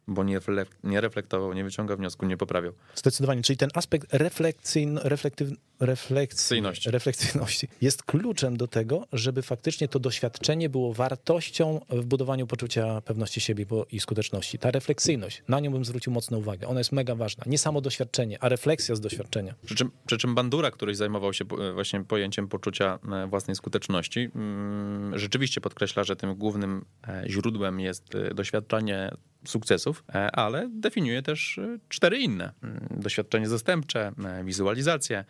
bo nie, nie reflektował, nie wyciąga wniosku, nie poprawiał. Zdecydowanie, czyli ten aspekt reflekcyjn, reflektyw, refleksyjności. refleksyjności jest kluczem do tego, żeby faktycznie to doświadczenie było wartością w budowaniu poczucia pewności siebie i skuteczności. Ta refleksyjność, na nią bym zwrócił mocną uwagę. Ona jest mega ważna. Nie samo doświadczenie, a refleksja z doświadczenia. Przy czym, przy czym Bandura, który zajmował się właśnie pojęciem poczucia e, własnej skuteczności, mm, rzeczywiście podkreśla, że tym głównym e, źródłem jest e, doświadczenie sukcesów, ale definiuje też cztery inne. Mm, doświadczenie zastępcze, wizualizację,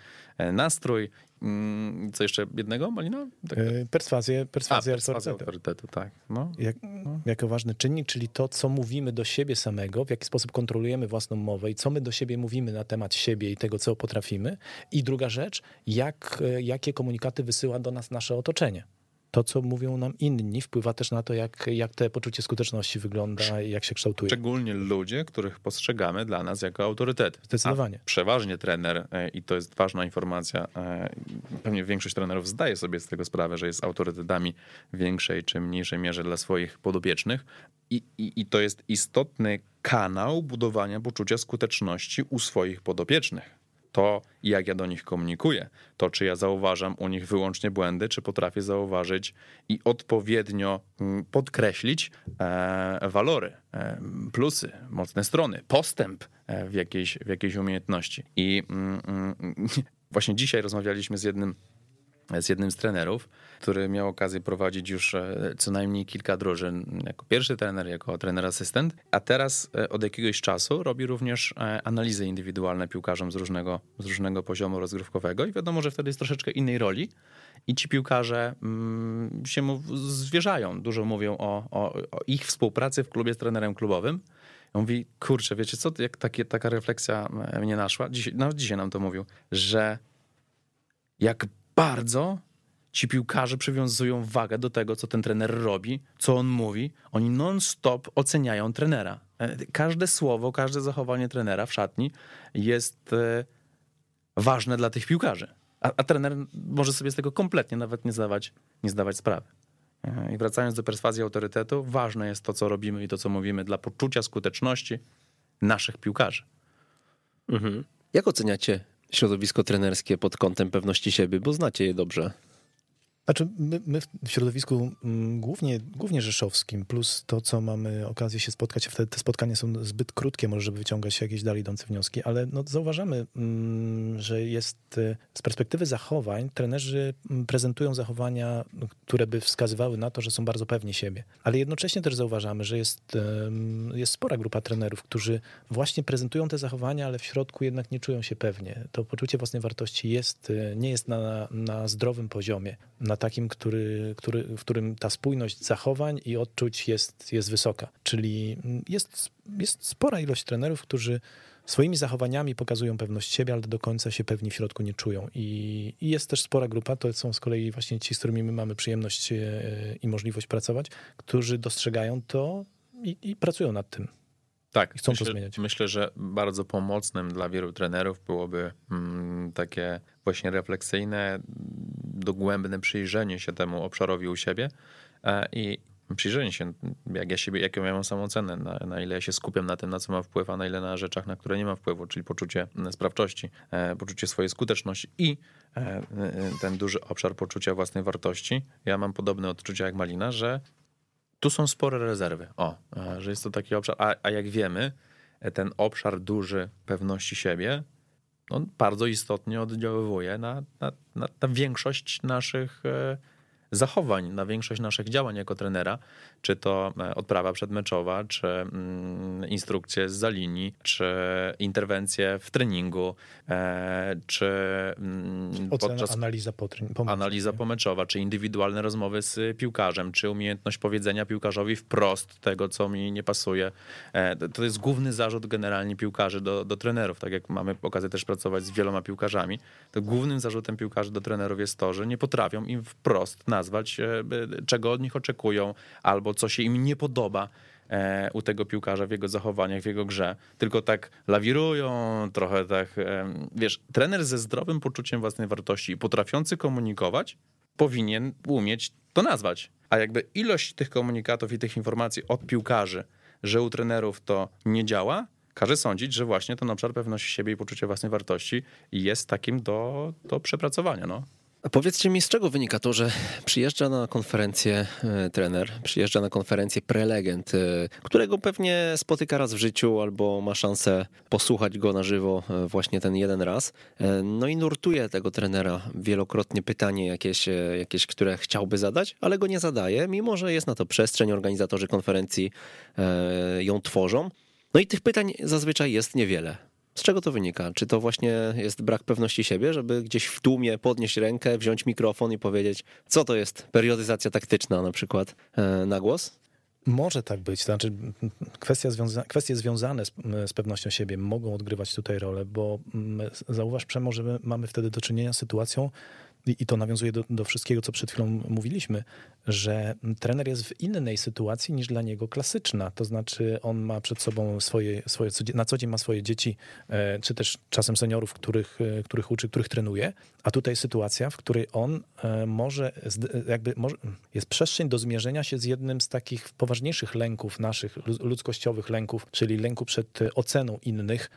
nastrój. Mm, co jeszcze jednego, Malina? Tak. Perswazję, perswazję, A, perswazję autorytetu. tak. No. Jak, no. Jako ważny czynnik, czyli to, co mówimy do siebie samego, w jaki sposób kontrolujemy własną mowę i co my do siebie mówimy na temat siebie i tego, co potrafimy. I druga rzecz, jak, jakie komunikaty wysyła do nas nasze otoczenie to, co mówią nam inni, wpływa też na to, jak, jak te poczucie skuteczności wygląda i jak się kształtuje. Szczególnie ludzie, których postrzegamy dla nas jako autorytety. Zdecydowanie. A przeważnie trener, e, i to jest ważna informacja, e, pewnie większość trenerów zdaje sobie z tego sprawę, że jest autorytetami w większej czy mniejszej mierze dla swoich podopiecznych. I, i, i to jest istotny kanał budowania poczucia skuteczności u swoich podopiecznych to, jak ja do nich komunikuję, to, czy ja zauważam u nich wyłącznie błędy, czy potrafię zauważyć i odpowiednio mm, podkreślić e, walory, e, plusy, mocne strony, postęp e, w jakiejś, w jakiejś umiejętności. I mm, mm, właśnie dzisiaj rozmawialiśmy z jednym z jednym z trenerów, który miał okazję prowadzić już e, co najmniej kilka drużyn jako pierwszy trener, jako trener asystent, a teraz e, od jakiegoś czasu robi również e, analizy indywidualne piłkarzom z różnego, z różnego poziomu rozgrywkowego i wiadomo, że wtedy jest troszeczkę innej roli i ci piłkarze mm, się mu zwierzają, dużo mówią o, o, o ich współpracy w klubie z trenerem klubowym. On mówi, kurczę, wiecie co, jak taka refleksja mnie naszła, dzisiaj, no, dzisiaj nam to mówił, że jak bardzo ci piłkarze przywiązują wagę do tego, co ten trener robi, co on mówi. Oni non-stop oceniają trenera. E, każde słowo, każde zachowanie trenera w szatni jest e, ważne dla tych piłkarzy. A, a trener może sobie z tego kompletnie nawet nie zdawać, nie zdawać sprawy. E, I wracając do perswazji autorytetu, ważne jest to, co robimy i to, co mówimy dla poczucia skuteczności naszych piłkarzy. Mhm. Jak oceniacie środowisko trenerskie pod kątem pewności siebie, bo znacie je dobrze. Znaczy, my, my, w środowisku mm, głównie, głównie rzeszowskim, plus to, co mamy okazję się spotkać, wtedy te spotkania są zbyt krótkie, może żeby wyciągać jakieś dalej idące wnioski, ale no, zauważamy, mm, że jest z perspektywy zachowań, trenerzy mm, prezentują zachowania, które by wskazywały na to, że są bardzo pewni siebie. Ale jednocześnie też zauważamy, że jest, jest spora grupa trenerów, którzy właśnie prezentują te zachowania, ale w środku jednak nie czują się pewnie. To poczucie własnej wartości jest, e, nie jest na, na zdrowym poziomie, na na takim, który, który, w którym ta spójność zachowań i odczuć jest, jest wysoka. Czyli jest, jest spora ilość trenerów, którzy swoimi zachowaniami pokazują pewność siebie, ale do końca się pewni w środku nie czują. I, I, jest też spora grupa, to są z kolei właśnie ci, z którymi my mamy przyjemność e, i możliwość pracować, którzy dostrzegają to i, i pracują nad tym. Tak, chcą myślę, to zmieniać. Myślę, że bardzo pomocnym dla wielu trenerów byłoby mm, takie właśnie refleksyjne, dogłębne przyjrzenie się temu obszarowi u siebie e, i przyjrzenie się, jak ja siebie, jaką ja mam na, na ile ja się skupiam na tym, na co mam wpływ, a na ile na rzeczach, na które nie mam wpływu, czyli poczucie sprawczości, e, poczucie swojej skuteczności i e, ten duży obszar poczucia własnej wartości. Ja mam podobne odczucia jak Malina, że tu są spore rezerwy. O, że jest to taki obszar, a, a jak wiemy, ten obszar duży pewności siebie on bardzo istotnie oddziaływuje na, na, na, na większość naszych, e, zachowań na większość naszych działań jako trenera, czy to e, odprawa przedmeczowa, czy mm, instrukcje z za linii, czy interwencje w treningu, e, czy mm, Ocena, podczas analiza po, po analiza pomeczowa, czy indywidualne rozmowy z piłkarzem, czy umiejętność powiedzenia piłkarzowi wprost tego, co mi nie pasuje. E, to jest główny zarzut generalnie piłkarzy do, do trenerów, tak jak mamy okazję też pracować z wieloma piłkarzami, to głównym zarzutem piłkarzy do trenerów jest to, że nie potrafią im wprost nazwać, czego od nich oczekują, albo co się im nie podoba e, u tego piłkarza w jego zachowaniach, w jego grze, tylko tak lawirują, trochę tak, e, wiesz, trener ze zdrowym poczuciem własnej wartości i potrafiący komunikować, powinien umieć to nazwać. A jakby ilość tych komunikatów i tych informacji od piłkarzy, że u trenerów to nie działa, każe sądzić, że właśnie ten obszar pewności siebie i poczucia własnej wartości jest takim do, do przepracowania. No. Powiedzcie mi, z czego wynika to, że przyjeżdża na konferencję e, trener, przyjeżdża na konferencję prelegent, e, którego pewnie spotyka raz w życiu albo ma szansę posłuchać go na żywo e, właśnie ten jeden raz. No i nurtuje tego trenera wielokrotnie pytanie jakieś, jakieś, które chciałby zadać, ale go nie zadaje, mimo że jest na to przestrzeń, organizatorzy konferencji ją tworzą. No i tych pytań zazwyczaj jest niewiele. Z czego to wynika? Czy to właśnie jest brak pewności siebie, żeby gdzieś w tłumie podnieść rękę, wziąć mikrofon i powiedzieć, co to jest periodyzacja taktyczna na przykład e, na głos? Może tak być. Znaczy, kwestia związa kwestie związane z, z, pewnością siebie mogą odgrywać tutaj rolę, bo mm, zauważ, Przemo, że mamy wtedy do czynienia z sytuacją, i to nawiązuje do, do, wszystkiego, co przed chwilą mówiliśmy, że trener jest w innej sytuacji niż dla niego klasyczna. To znaczy, on ma przed sobą swoje, swoje na co dzień ma swoje dzieci, e, czy też czasem seniorów, których, e, których uczy, których trenuje, a tutaj sytuacja, w której on e, może, jakby może, jest przestrzeń do zmierzenia się z jednym z takich poważniejszych lęków naszych, ludzkościowych lęków, czyli lęku przed oceną innych,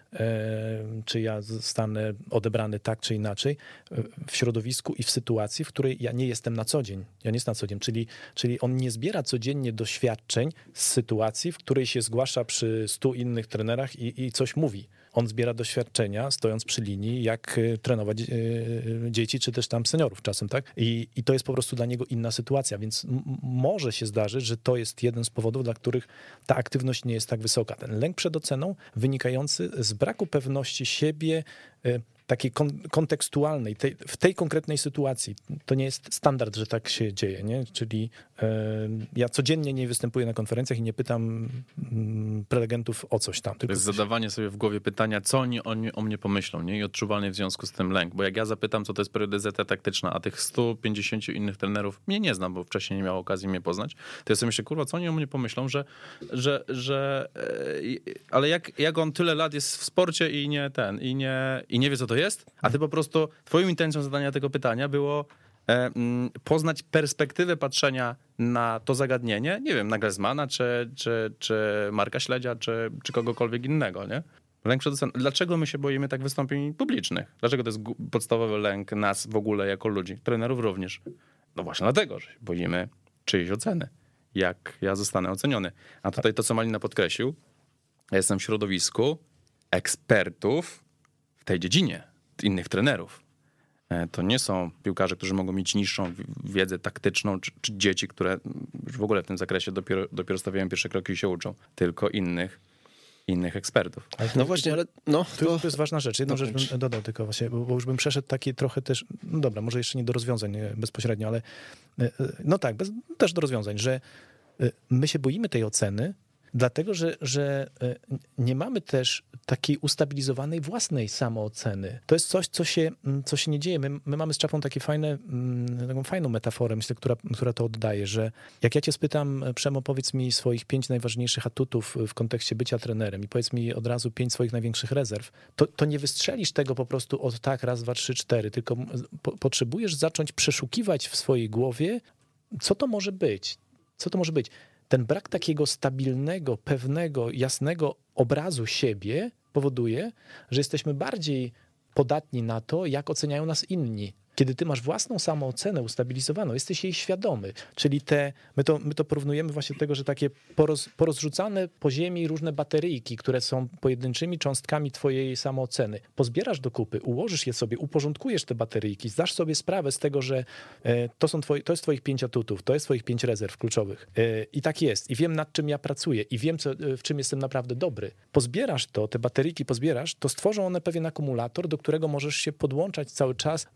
czy ja zostanę odebrany tak czy inaczej w środowisku i w sytuacji, w której ja nie jestem na co dzień. Ja nie jestem na co dzień, czyli, czyli on nie zbiera codziennie doświadczeń z sytuacji, w której się zgłasza przy stu innych trenerach i, i coś mówi. On zbiera doświadczenia, stojąc przy linii, jak y, trenować y, dzieci, czy też tam seniorów czasem, tak? I, i to jest po prostu dla niego inna sytuacja, więc może się zdarzyć, że to jest jeden z powodów, dla których ta aktywność nie jest tak wysoka. Ten lęk przed oceną wynikający z braku pewności siebie, y, takiej kon kontekstualnej, tej, w tej konkretnej sytuacji. To nie jest standard, że tak się dzieje, nie? Czyli e, ja codziennie nie występuję na konferencjach i nie pytam mm, prelegentów o coś tam. Tylko to jest coś... zadawanie sobie w głowie pytania, co oni, oni o mnie pomyślą, nie? I odczuwalny w związku z tym lęk. Bo jak ja zapytam, co to jest periodyzacja taktyczna, a tych 150 innych trenerów mnie nie znam, bo wcześniej nie miał okazji mnie poznać, to ja sobie myślę, kurwa, co oni o mnie pomyślą, że, że, że e, ale jak, jak on tyle lat jest w sporcie i nie ten, i nie, i nie wie, co to jest, a ty po prostu, twoją intencją zadania tego pytania było e, mm, poznać perspektywę patrzenia na to zagadnienie, nie wiem, na Griezmana, czy, czy, czy Marka Śledzia, czy, czy kogokolwiek innego, nie? Lęk przed oceną. Dlaczego my się boimy tak wystąpień publicznych? Dlaczego to jest podstawowy lęk nas w ogóle jako ludzi, trenerów również? No właśnie dlatego, że się boimy czyjejś oceny, jak ja zostanę oceniony. A tutaj to, co Malina podkreślił, ja jestem w środowisku ekspertów tej dziedzinie innych trenerów. E, to nie są piłkarze, którzy mogą mieć niższą wiedzę taktyczną, czy, czy dzieci, które już w ogóle w tym zakresie dopiero, dopiero stawiają pierwsze kroki i się uczą, tylko innych innych ekspertów. no właśnie, ale no, to... to jest ważna rzecz. Jedną rzecz bym dodał tylko właśnie, bo, bo, już bym przeszedł taki trochę też, no dobra, może jeszcze nie do rozwiązań bezpośrednio, ale e, e, no tak, bez, też do rozwiązań, że my się boimy tej oceny, Dlatego, że, że e, nie mamy też takiej ustabilizowanej własnej samooceny. To jest coś, co się, co się nie dzieje. My, my mamy z Czapą takie fajne, taką fajną metaforę, myślę, która, która to oddaje, że jak ja cię spytam, Przemo, powiedz mi swoich pięć najważniejszych atutów w kontekście bycia trenerem i powiedz mi od razu pięć swoich największych rezerw, to, to nie wystrzelisz tego po prostu od tak, raz, dwa, trzy, cztery, tylko po, potrzebujesz zacząć przeszukiwać w swojej głowie, co to może być. Co to może być? Ten brak takiego stabilnego, pewnego, jasnego obrazu siebie powoduje, że jesteśmy bardziej podatni na to, jak oceniają nas inni. Kiedy ty masz własną samoocenę ustabilizowaną, jesteś jej świadomy, czyli te, my to, my to porównujemy właśnie do tego, że takie poroz, porozrzucane po ziemi różne bateryjki, które są pojedynczymi cząstkami twojej samooceny, pozbierasz do kupy, ułożysz je sobie, uporządkujesz te bateryjki, zdasz sobie sprawę z tego, że e, to, są twoje, to jest twoich pięć atutów, to jest twoich pięć rezerw kluczowych. E, i tak jest. I wiem nad czym ja pracuję i wiem co, w czym jestem naprawdę dobry. Pozbierasz to, te bateryjki pozbierasz, to stworzą one pewien akumulator, do którego możesz się podłączać cały czas,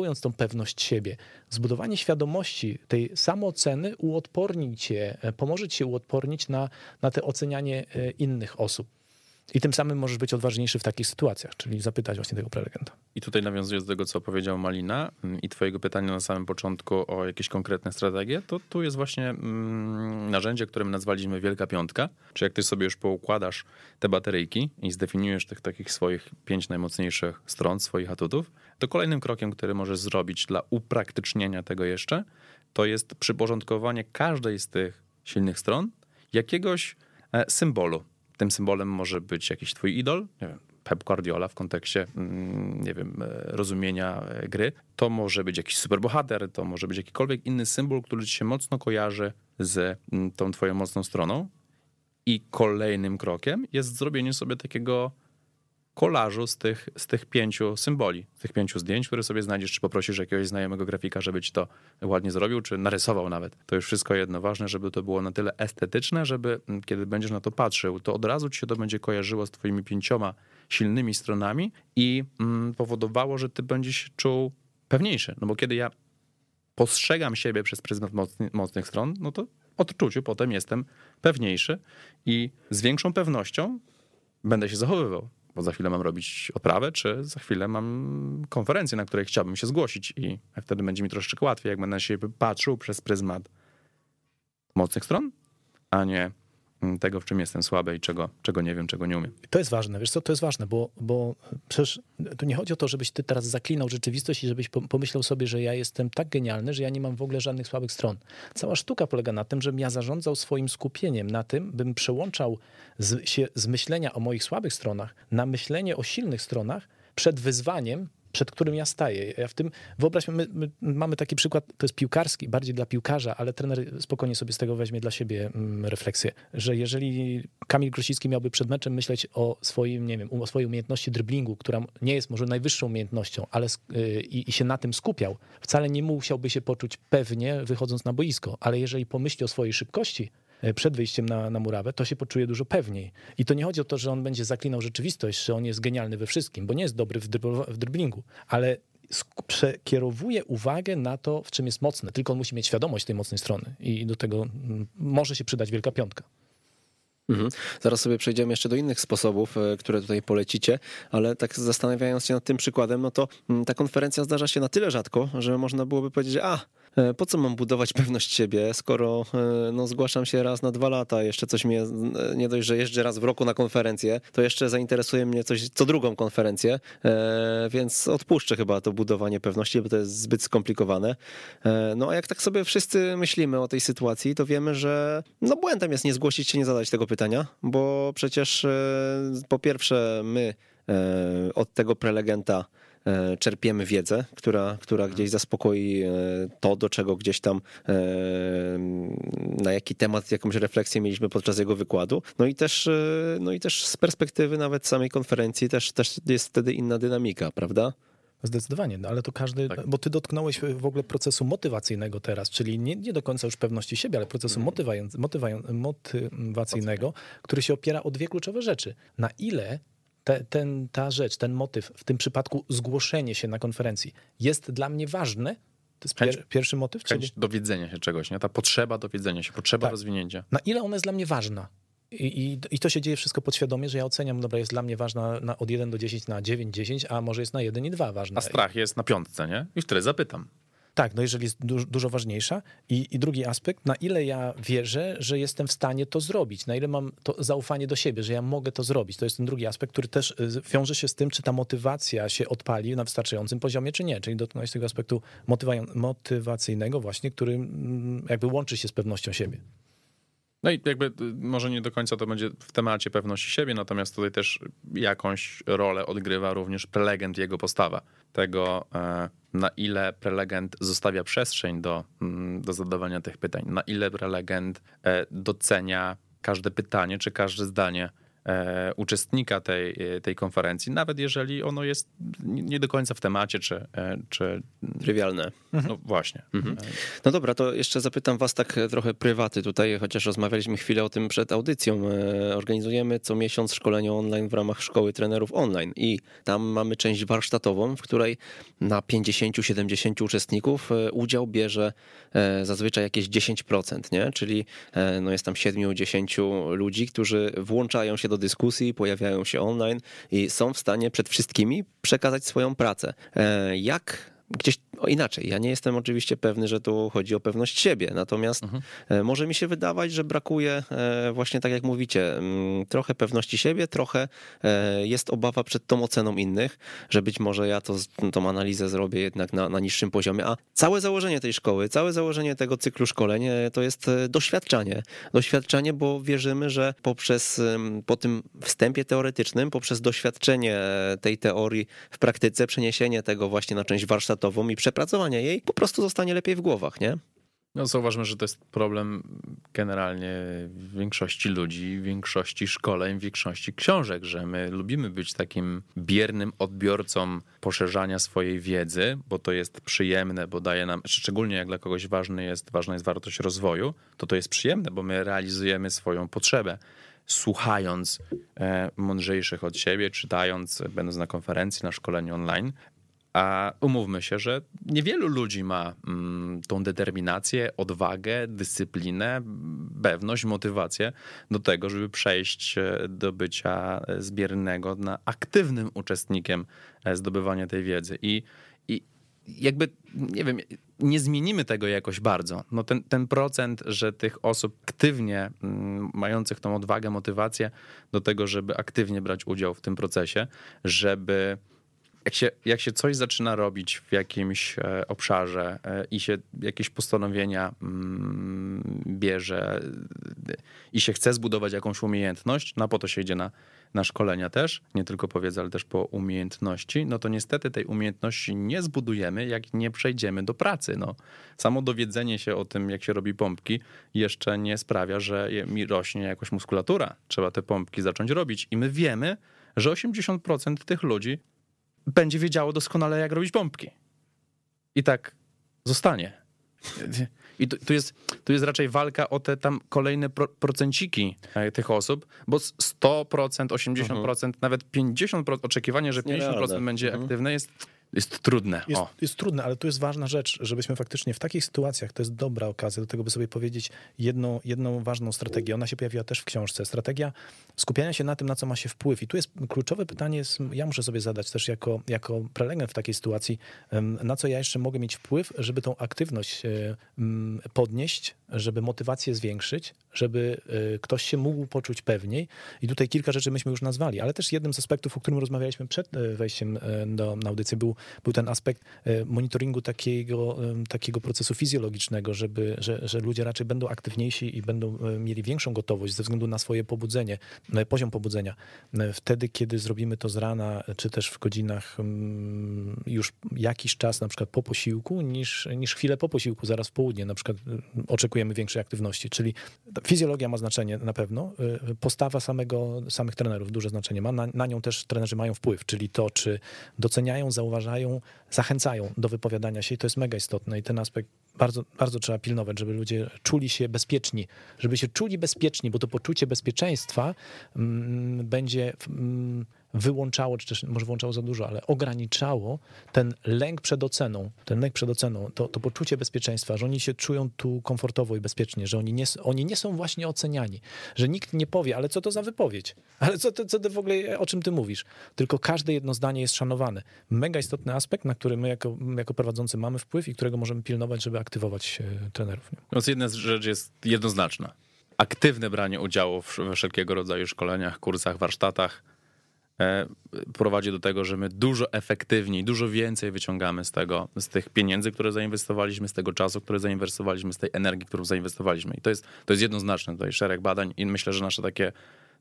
doładowując tą pewność siebie. Zbudowanie świadomości tej samooceny uodporni cię, e, pomoże uodpornić na, na te ocenianie e, innych osób. I tym samym możesz być odważniejszy w takich sytuacjach, czyli zapytać właśnie tego prelegenta. I tutaj nawiązując do tego, co powiedział Malina mm, i twojego pytania na samym początku o jakieś konkretne strategie, to tu jest właśnie mm, narzędzie, którym nazwaliśmy Wielka Piątka. Czy jak ty sobie już poukładasz te bateryjki i zdefiniujesz tych takich swoich pięć najmocniejszych stron, swoich atutów, to kolejnym krokiem, który możesz zrobić dla upraktycznienia tego jeszcze, to jest przyporządkowanie każdej z tych silnych stron jakiegoś e, symbolu tym symbolem może być jakiś twój idol, nie wiem, Pep Guardiola w kontekście, mm, nie wiem, e, rozumienia e, gry. To może być jakiś superbohater, to może być jakikolwiek inny symbol, który ci się mocno kojarzy z mm, tą twoją mocną stroną. I kolejnym krokiem jest zrobienie sobie takiego kolażu z tych, z tych pięciu symboli, z tych pięciu zdjęć, które sobie znajdziesz, czy poprosisz jakiegoś znajomego grafika, żeby ci to ładnie zrobił, czy narysował nawet. To już wszystko jedno. Ważne, żeby to było na tyle estetyczne, żeby mm, kiedy będziesz na to patrzył, to od razu ci się to będzie kojarzyło z twoimi pięcioma silnymi stronami i mm, powodowało, że ty będziesz się czuł pewniejszy. No bo kiedy ja postrzegam siebie przez pryzmat mocny, mocnych stron, no to odczuciu potem jestem pewniejszy i z większą pewnością będę się zachowywał bo za chwilę mam robić odprawę, czy za chwilę mam konferencję, na której chciałbym się zgłosić i wtedy będzie mi troszeczkę łatwiej, jak będę na siebie patrzył przez pryzmat mocnych stron, a nie tego, w czym jestem słaby i czego, czego nie wiem, czego nie umiem. To jest ważne, wiesz co, to jest ważne, bo, bo przecież tu nie chodzi o to, żebyś ty teraz zaklinał rzeczywistość i żebyś pomyślał sobie, że ja jestem tak genialny, że ja nie mam w ogóle żadnych słabych stron. Cała sztuka polega na tym, żebym ja zarządzał swoim skupieniem na tym, bym przełączał z, się z myślenia o moich słabych stronach na myślenie o silnych stronach przed wyzwaniem, przed którym ja staję. Ja w tym, wyobraźmy, my, my, mamy taki przykład, to jest piłkarski, bardziej dla piłkarza, ale trener spokojnie sobie z tego weźmie dla siebie mm, refleksję, że jeżeli Kamil Grosicki miałby przed meczem myśleć o swoim, nie wiem, o swojej umiejętności driblingu, która nie jest może najwyższą umiejętnością, ale y, i, się na tym skupiał, wcale nie musiałby się poczuć pewnie wychodząc na boisko, ale jeżeli pomyśli o swojej szybkości, przed wyjściem na, na murawę, to się poczuje dużo pewniej. I to nie chodzi o to, że on będzie zaklinał rzeczywistość, że on jest genialny we wszystkim, bo nie jest dobry w, w driblingu, ale przekierowuje uwagę na to, w czym jest mocny. Tylko on musi mieć świadomość tej mocnej strony i do tego mm, może się przydać wielka piątka. Mhm. Zaraz sobie przejdziemy jeszcze do innych sposobów, e, które tutaj polecicie, ale tak zastanawiając się nad tym przykładem, no to mm, ta konferencja zdarza się na tyle rzadko, że można byłoby powiedzieć, a, E, po co mam budować pewność siebie, skoro e, no, zgłaszam się raz na dwa lata, jeszcze coś mnie, e, nie dość, że jeżdżę raz w roku na konferencję, to jeszcze zainteresuje mnie coś co drugą konferencję, więc odpuszczę chyba to budowanie pewności, bo to jest zbyt skomplikowane. No a jak tak sobie wszyscy myślimy o tej sytuacji, to wiemy, że no błędem jest nie zgłosić się, nie zadać tego pytania, bo przecież po pierwsze my od tego prelegenta E, czerpiemy wiedzę, która, która mhm. gdzieś zaspokoi e, to, do czego gdzieś tam, e, na jaki temat, jakąś refleksję mieliśmy podczas jego wykładu. No i też, no i też z perspektywy nawet samej konferencji też, też jest wtedy inna dynamika, prawda? Zdecydowanie, no ale to każdy, tak. bo ty dotknąłeś w ogóle procesu motywacyjnego teraz, czyli nie, nie do końca już pewności siebie, ale procesu mhm. motywacyjnego, który się opiera o dwie kluczowe rzeczy. Na ile te, ten, ta rzecz, ten motyw, w tym przypadku zgłoszenie się na konferencji jest dla mnie ważne, to jest pier, pierwszy motyw? Chęć czyli... dowiedzenia się czegoś, nie? ta potrzeba dowiedzenia się, potrzeba tak. rozwinięcia. Na ile ona jest dla mnie ważna? I, i, I, to się dzieje wszystko podświadomie, że ja oceniam, dobra, jest dla mnie ważna na, od 1 do 10 na 9, 10, a może jest na 1 i 2 ważna. A strach jest na piątce, nie? I wtedy zapytam. Tak, no jeżeli jest dużo, dużo ważniejsza. I, I, drugi aspekt, na ile ja wierzę, że jestem w stanie to zrobić, na ile mam to zaufanie do siebie, że ja mogę to zrobić. To jest ten drugi aspekt, który też y, wiąże się z tym, czy ta motywacja się odpali na wystarczającym poziomie, czy nie. Czyli dotknąłeś tego aspektu motywacyjnego właśnie, który mm, jakby łączy się z pewnością siebie. No i jakby y, może nie do końca to będzie w temacie pewności siebie, natomiast tutaj też jakąś rolę odgrywa również prelegent, jego postawa. Tego, e, na ile prelegent zostawia przestrzeń do, mm, do zadawania tych pytań, na ile prelegent e, docenia każde pytanie czy każde zdanie uczestnika tej, tej konferencji, nawet jeżeli ono jest nie do końca w temacie, czy... E, czy Trywialne. No właśnie. Mhm. No dobra, to jeszcze zapytam was tak trochę prywaty tutaj, chociaż rozmawialiśmy chwilę o tym przed audycją. E, organizujemy co miesiąc szkolenie online w ramach Szkoły Trenerów Online i tam mamy część warsztatową, w której na 50-70 uczestników udział bierze zazwyczaj jakieś 10%, nie? Czyli no jest tam 7-10 ludzi, którzy włączają się do dyskusji, pojawiają się online i są w stanie przed wszystkimi przekazać swoją pracę. E, jak gdzieś o, inaczej. Ja nie jestem oczywiście pewny, że tu chodzi o pewność siebie, natomiast mhm. E, może mi się wydawać, że brakuje e, właśnie tak jak mówicie, mm, trochę pewności siebie, trochę e, jest obawa przed tą oceną innych, że być może ja to, tą analizę zrobię jednak na, na niższym poziomie, a całe założenie tej szkoły, całe założenie tego cyklu szkoleń to jest doświadczanie. Doświadczenie, bo wierzymy, że poprzez, po tym wstępie teoretycznym, poprzez doświadczenie tej teorii w praktyce, przeniesienie tego właśnie na część warsztatową i przepracowanie jej po prostu zostanie lepiej w głowach, nie? No zauważmy, że to jest problem generalnie większości ludzi, większości szkoleń, większości książek, że my lubimy być takim biernym odbiorcą poszerzania swojej wiedzy, bo to jest przyjemne, bo daje nam, szczególnie jak dla kogoś ważny jest, ważna jest wartość rozwoju, to to jest przyjemne, bo my realizujemy swoją potrzebę słuchając e, mądrzejszych od siebie, czytając, będąc na konferencji, na szkoleniu online, a umówmy się, że niewielu ludzi ma mm, tą determinację, odwagę, dyscyplinę, pewność, motywację do tego, żeby przejść e, do bycia zbiernego na aktywnym uczestnikiem e, zdobywania tej wiedzy. I, i jakby, nie wiem, nie zmienimy tego jakoś bardzo. No ten, ten procent, że tych osób aktywnie mm, mających tą odwagę, motywację do tego, żeby aktywnie brać udział w tym procesie, żeby jak się, jak się coś zaczyna robić w jakimś e, obszarze e, i się jakieś postanowienia mm, bierze i się chce zbudować jakąś umiejętność, no po to się idzie na, na szkolenia też, nie tylko po wiedzę, ale też po umiejętności, no to niestety tej umiejętności nie zbudujemy, jak nie przejdziemy do pracy. No. Samo dowiedzenie się o tym, jak się robi pompki, jeszcze nie sprawia, że mi rośnie jakoś muskulatura. Trzeba te pompki zacząć robić i my wiemy, że 80% tych ludzi będzie wiedziało doskonale, jak robić pompki. I tak zostanie. I tu, tu, jest, tu jest raczej walka o te tam kolejne pro, procenciki e, tych osób, bo 100%, 80%, mhm. nawet 50% oczekiwanie, że 50% będzie mhm. aktywne jest jest trudne. Jest, jest, trudne, ale tu jest ważna rzecz, żebyśmy faktycznie w takich sytuacjach, to jest dobra okazja do tego, by sobie powiedzieć jedną, jedną ważną strategię. Ona się pojawiła też w książce. Strategia skupiania się na tym, na co ma się wpływ. I tu jest kluczowe pytanie, ja muszę sobie zadać też jako, jako prelegent w takiej sytuacji, na co ja jeszcze mogę mieć wpływ, żeby tą aktywność e, podnieść, żeby motywację zwiększyć, żeby e, ktoś się mógł poczuć pewniej. I tutaj kilka rzeczy myśmy już nazwali, ale też jednym z aspektów, o którym rozmawialiśmy przed e, wejściem do, na audycję, był był ten aspekt monitoringu takiego, takiego procesu fizjologicznego, żeby, że, że ludzie raczej będą aktywniejsi i będą mieli większą gotowość ze względu na swoje pobudzenie, poziom pobudzenia. Wtedy, kiedy zrobimy to z rana, czy też w godzinach już jakiś czas, na przykład po posiłku, niż, niż chwilę po posiłku, zaraz w południe, na przykład oczekujemy większej aktywności. Czyli fizjologia ma znaczenie na pewno, postawa samego, samych trenerów duże znaczenie ma, na, na nią też trenerzy mają wpływ, czyli to, czy doceniają, zauważają, zachęcają do wypowiadania się i to jest mega istotne i ten aspekt bardzo, bardzo trzeba pilnować, żeby ludzie czuli się bezpieczni, żeby się czuli bezpieczni, bo to poczucie bezpieczeństwa mm, będzie mm, wyłączało, czy też może włączało za dużo, ale ograniczało ten lęk przed oceną, ten lęk przed oceną, to, to poczucie bezpieczeństwa, że oni się czują tu komfortowo i bezpiecznie, że oni nie, oni nie są właśnie oceniani, że nikt nie powie, ale co to za wypowiedź, ale co, co ty w ogóle, o czym ty mówisz, tylko każde jedno zdanie jest szanowane. Mega istotny aspekt, na który my jako, jako prowadzący mamy wpływ i którego możemy pilnować, żeby aktywować e, trenerów. Nie? No, jedna rzecz jest jednoznaczna. Aktywne branie udziału we wszelkiego rodzaju szkoleniach, kursach, warsztatach, prowadzi do tego, że my dużo efektywniej, dużo więcej wyciągamy z tego, z tych pieniędzy, które zainwestowaliśmy, z tego czasu, który zainwestowaliśmy, z tej energii, którą zainwestowaliśmy. I to jest, to jest jednoznaczne tutaj szereg badań i myślę, że nasze takie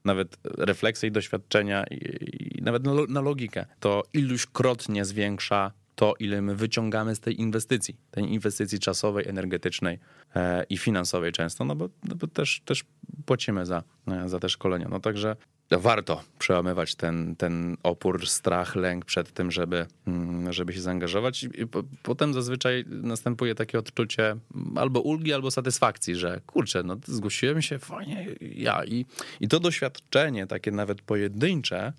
nawet refleksje i doświadczenia i, i nawet na, na logikę, to iluśkrotnie zwiększa to, ile my wyciągamy z tej inwestycji, tej inwestycji czasowej, energetycznej e, i finansowej często, no bo, no bo też, też płacimy za, e, za te szkolenia. No także warto przełamywać ten, ten opór, strach, lęk przed tym, żeby, mm, żeby się zaangażować. I potem zazwyczaj następuje takie odczucie albo ulgi, albo satysfakcji, że kurczę, no zgłosiłem się, fajnie, ja. I, i to doświadczenie, takie nawet pojedyncze,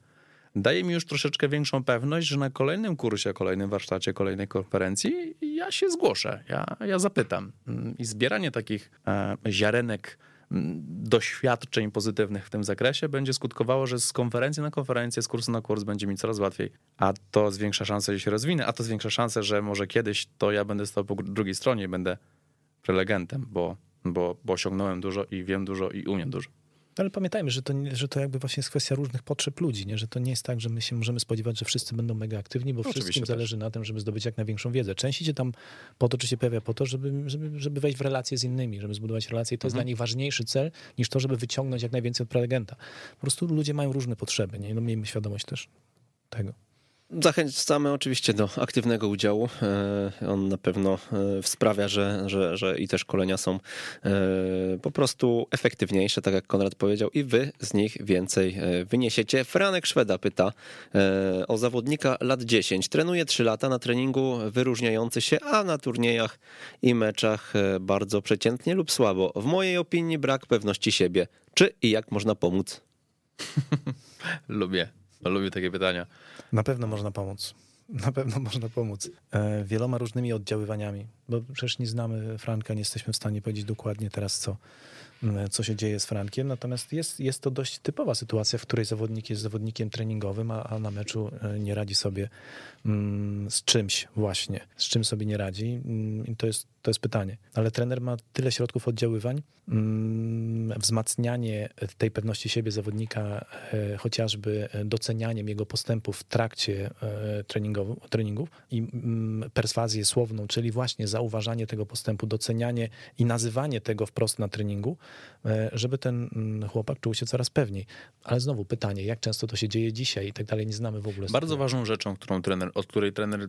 daje mi już troszeczkę większą pewność, że na kolejnym kursie, kolejnym warsztacie, kolejnej konferencji ja się zgłoszę, ja, ja zapytam. I zbieranie takich e, ziarenek doświadczeń pozytywnych w tym zakresie będzie skutkowało, że z konferencji na konferencję, z kursu na kurs będzie mi coraz łatwiej, a to zwiększa szansę, że się rozwinę, a to zwiększa szansę, że może kiedyś to ja będę stał po drugiej stronie i będę prelegentem, bo, bo, bo osiągnąłem dużo i wiem dużo i umiem dużo. Ale pamiętajmy, że to, że to jakby właśnie jest kwestia różnych potrzeb ludzi, nie? że to nie jest tak, że my się możemy spodziewać, że wszyscy będą mega aktywni, bo no, wszystkim zależy na tym, żeby zdobyć jak największą wiedzę. Część idzie tam po to, czy się pojawia po to, żeby, żeby, żeby wejść w relacje z innymi, żeby zbudować relacje i to mhm. jest dla nich ważniejszy cel, niż to, żeby wyciągnąć jak najwięcej od prelegenta. Po prostu ludzie mają różne potrzeby, nie? No miejmy świadomość też tego. Zachęcamy oczywiście do aktywnego udziału. E, on na pewno e, sprawia, że, że, że i te szkolenia są e, po prostu efektywniejsze, tak jak Konrad powiedział, i wy z nich więcej wyniesiecie. Franek Szweda pyta o zawodnika lat 10. Trenuje 3 lata na treningu wyróżniający się, a na turniejach i meczach bardzo przeciętnie lub słabo. W mojej opinii brak pewności siebie. Czy i jak można pomóc? Lubię. Lubię takie pytania. Na pewno można pomóc. Na pewno można pomóc. E, wieloma różnymi oddziaływaniami, bo przecież nie znamy Franka, nie jesteśmy w stanie powiedzieć dokładnie teraz, co, co się dzieje z Frankiem. Natomiast jest, jest to dość typowa sytuacja, w której zawodnik jest zawodnikiem treningowym, a, a na meczu e, nie radzi sobie mm, z czymś właśnie, z czym sobie nie radzi. Mm, to jest, to jest pytanie. Ale trener ma tyle środków oddziaływań, wzmacnianie tej pewności siebie zawodnika, e, chociażby docenianiem jego postępów w trakcie e, treningów i perswazję słowną, czyli właśnie zauważanie tego postępu, docenianie i nazywanie tego wprost na treningu, E, żeby ten mm, chłopak czuł się coraz pewniej. Ale znowu pytanie, jak często to się dzieje dzisiaj i tak dalej, nie znamy w ogóle. Bardzo ważną rzeczą, którą trener, od której trener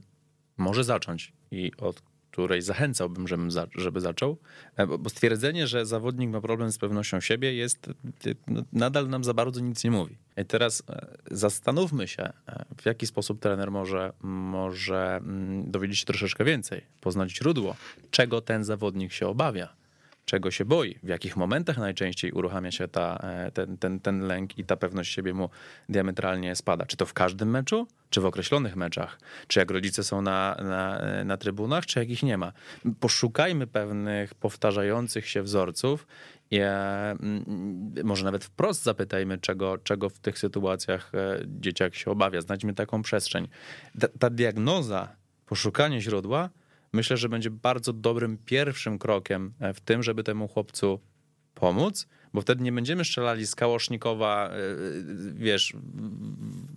może zacząć i od której zachęcałbym, żeby, za, żeby zaczął, e, bo stwierdzenie, że zawodnik ma problem z pewnością siebie jest, e, no, nadal nam za bardzo nic nie mówi. I teraz zastanówmy się, w jaki sposób trener może, może mm, dowiedzieć się troszeczkę więcej, poznać źródło, czego ten zawodnik się obawia czego się boi, w jakich momentach najczęściej uruchamia się ta, e, ten, ten, ten lęk i ta pewność siebie mu diametralnie spada. Czy to w każdym meczu, czy w określonych meczach? Czy jak rodzice są na, na, e, na trybunach, czy jak ich nie ma? Poszukajmy pewnych powtarzających się wzorców i e, może nawet wprost zapytajmy, czego, czego w tych sytuacjach dzieciak się obawia. Znajdźmy taką przestrzeń. Ta, ta diagnoza, poszukanie źródła myślę, że będzie bardzo dobrym pierwszym krokiem e, w tym, żeby temu chłopcu pomóc, bo wtedy nie będziemy strzelali z Kałosznikowa, e, wiesz,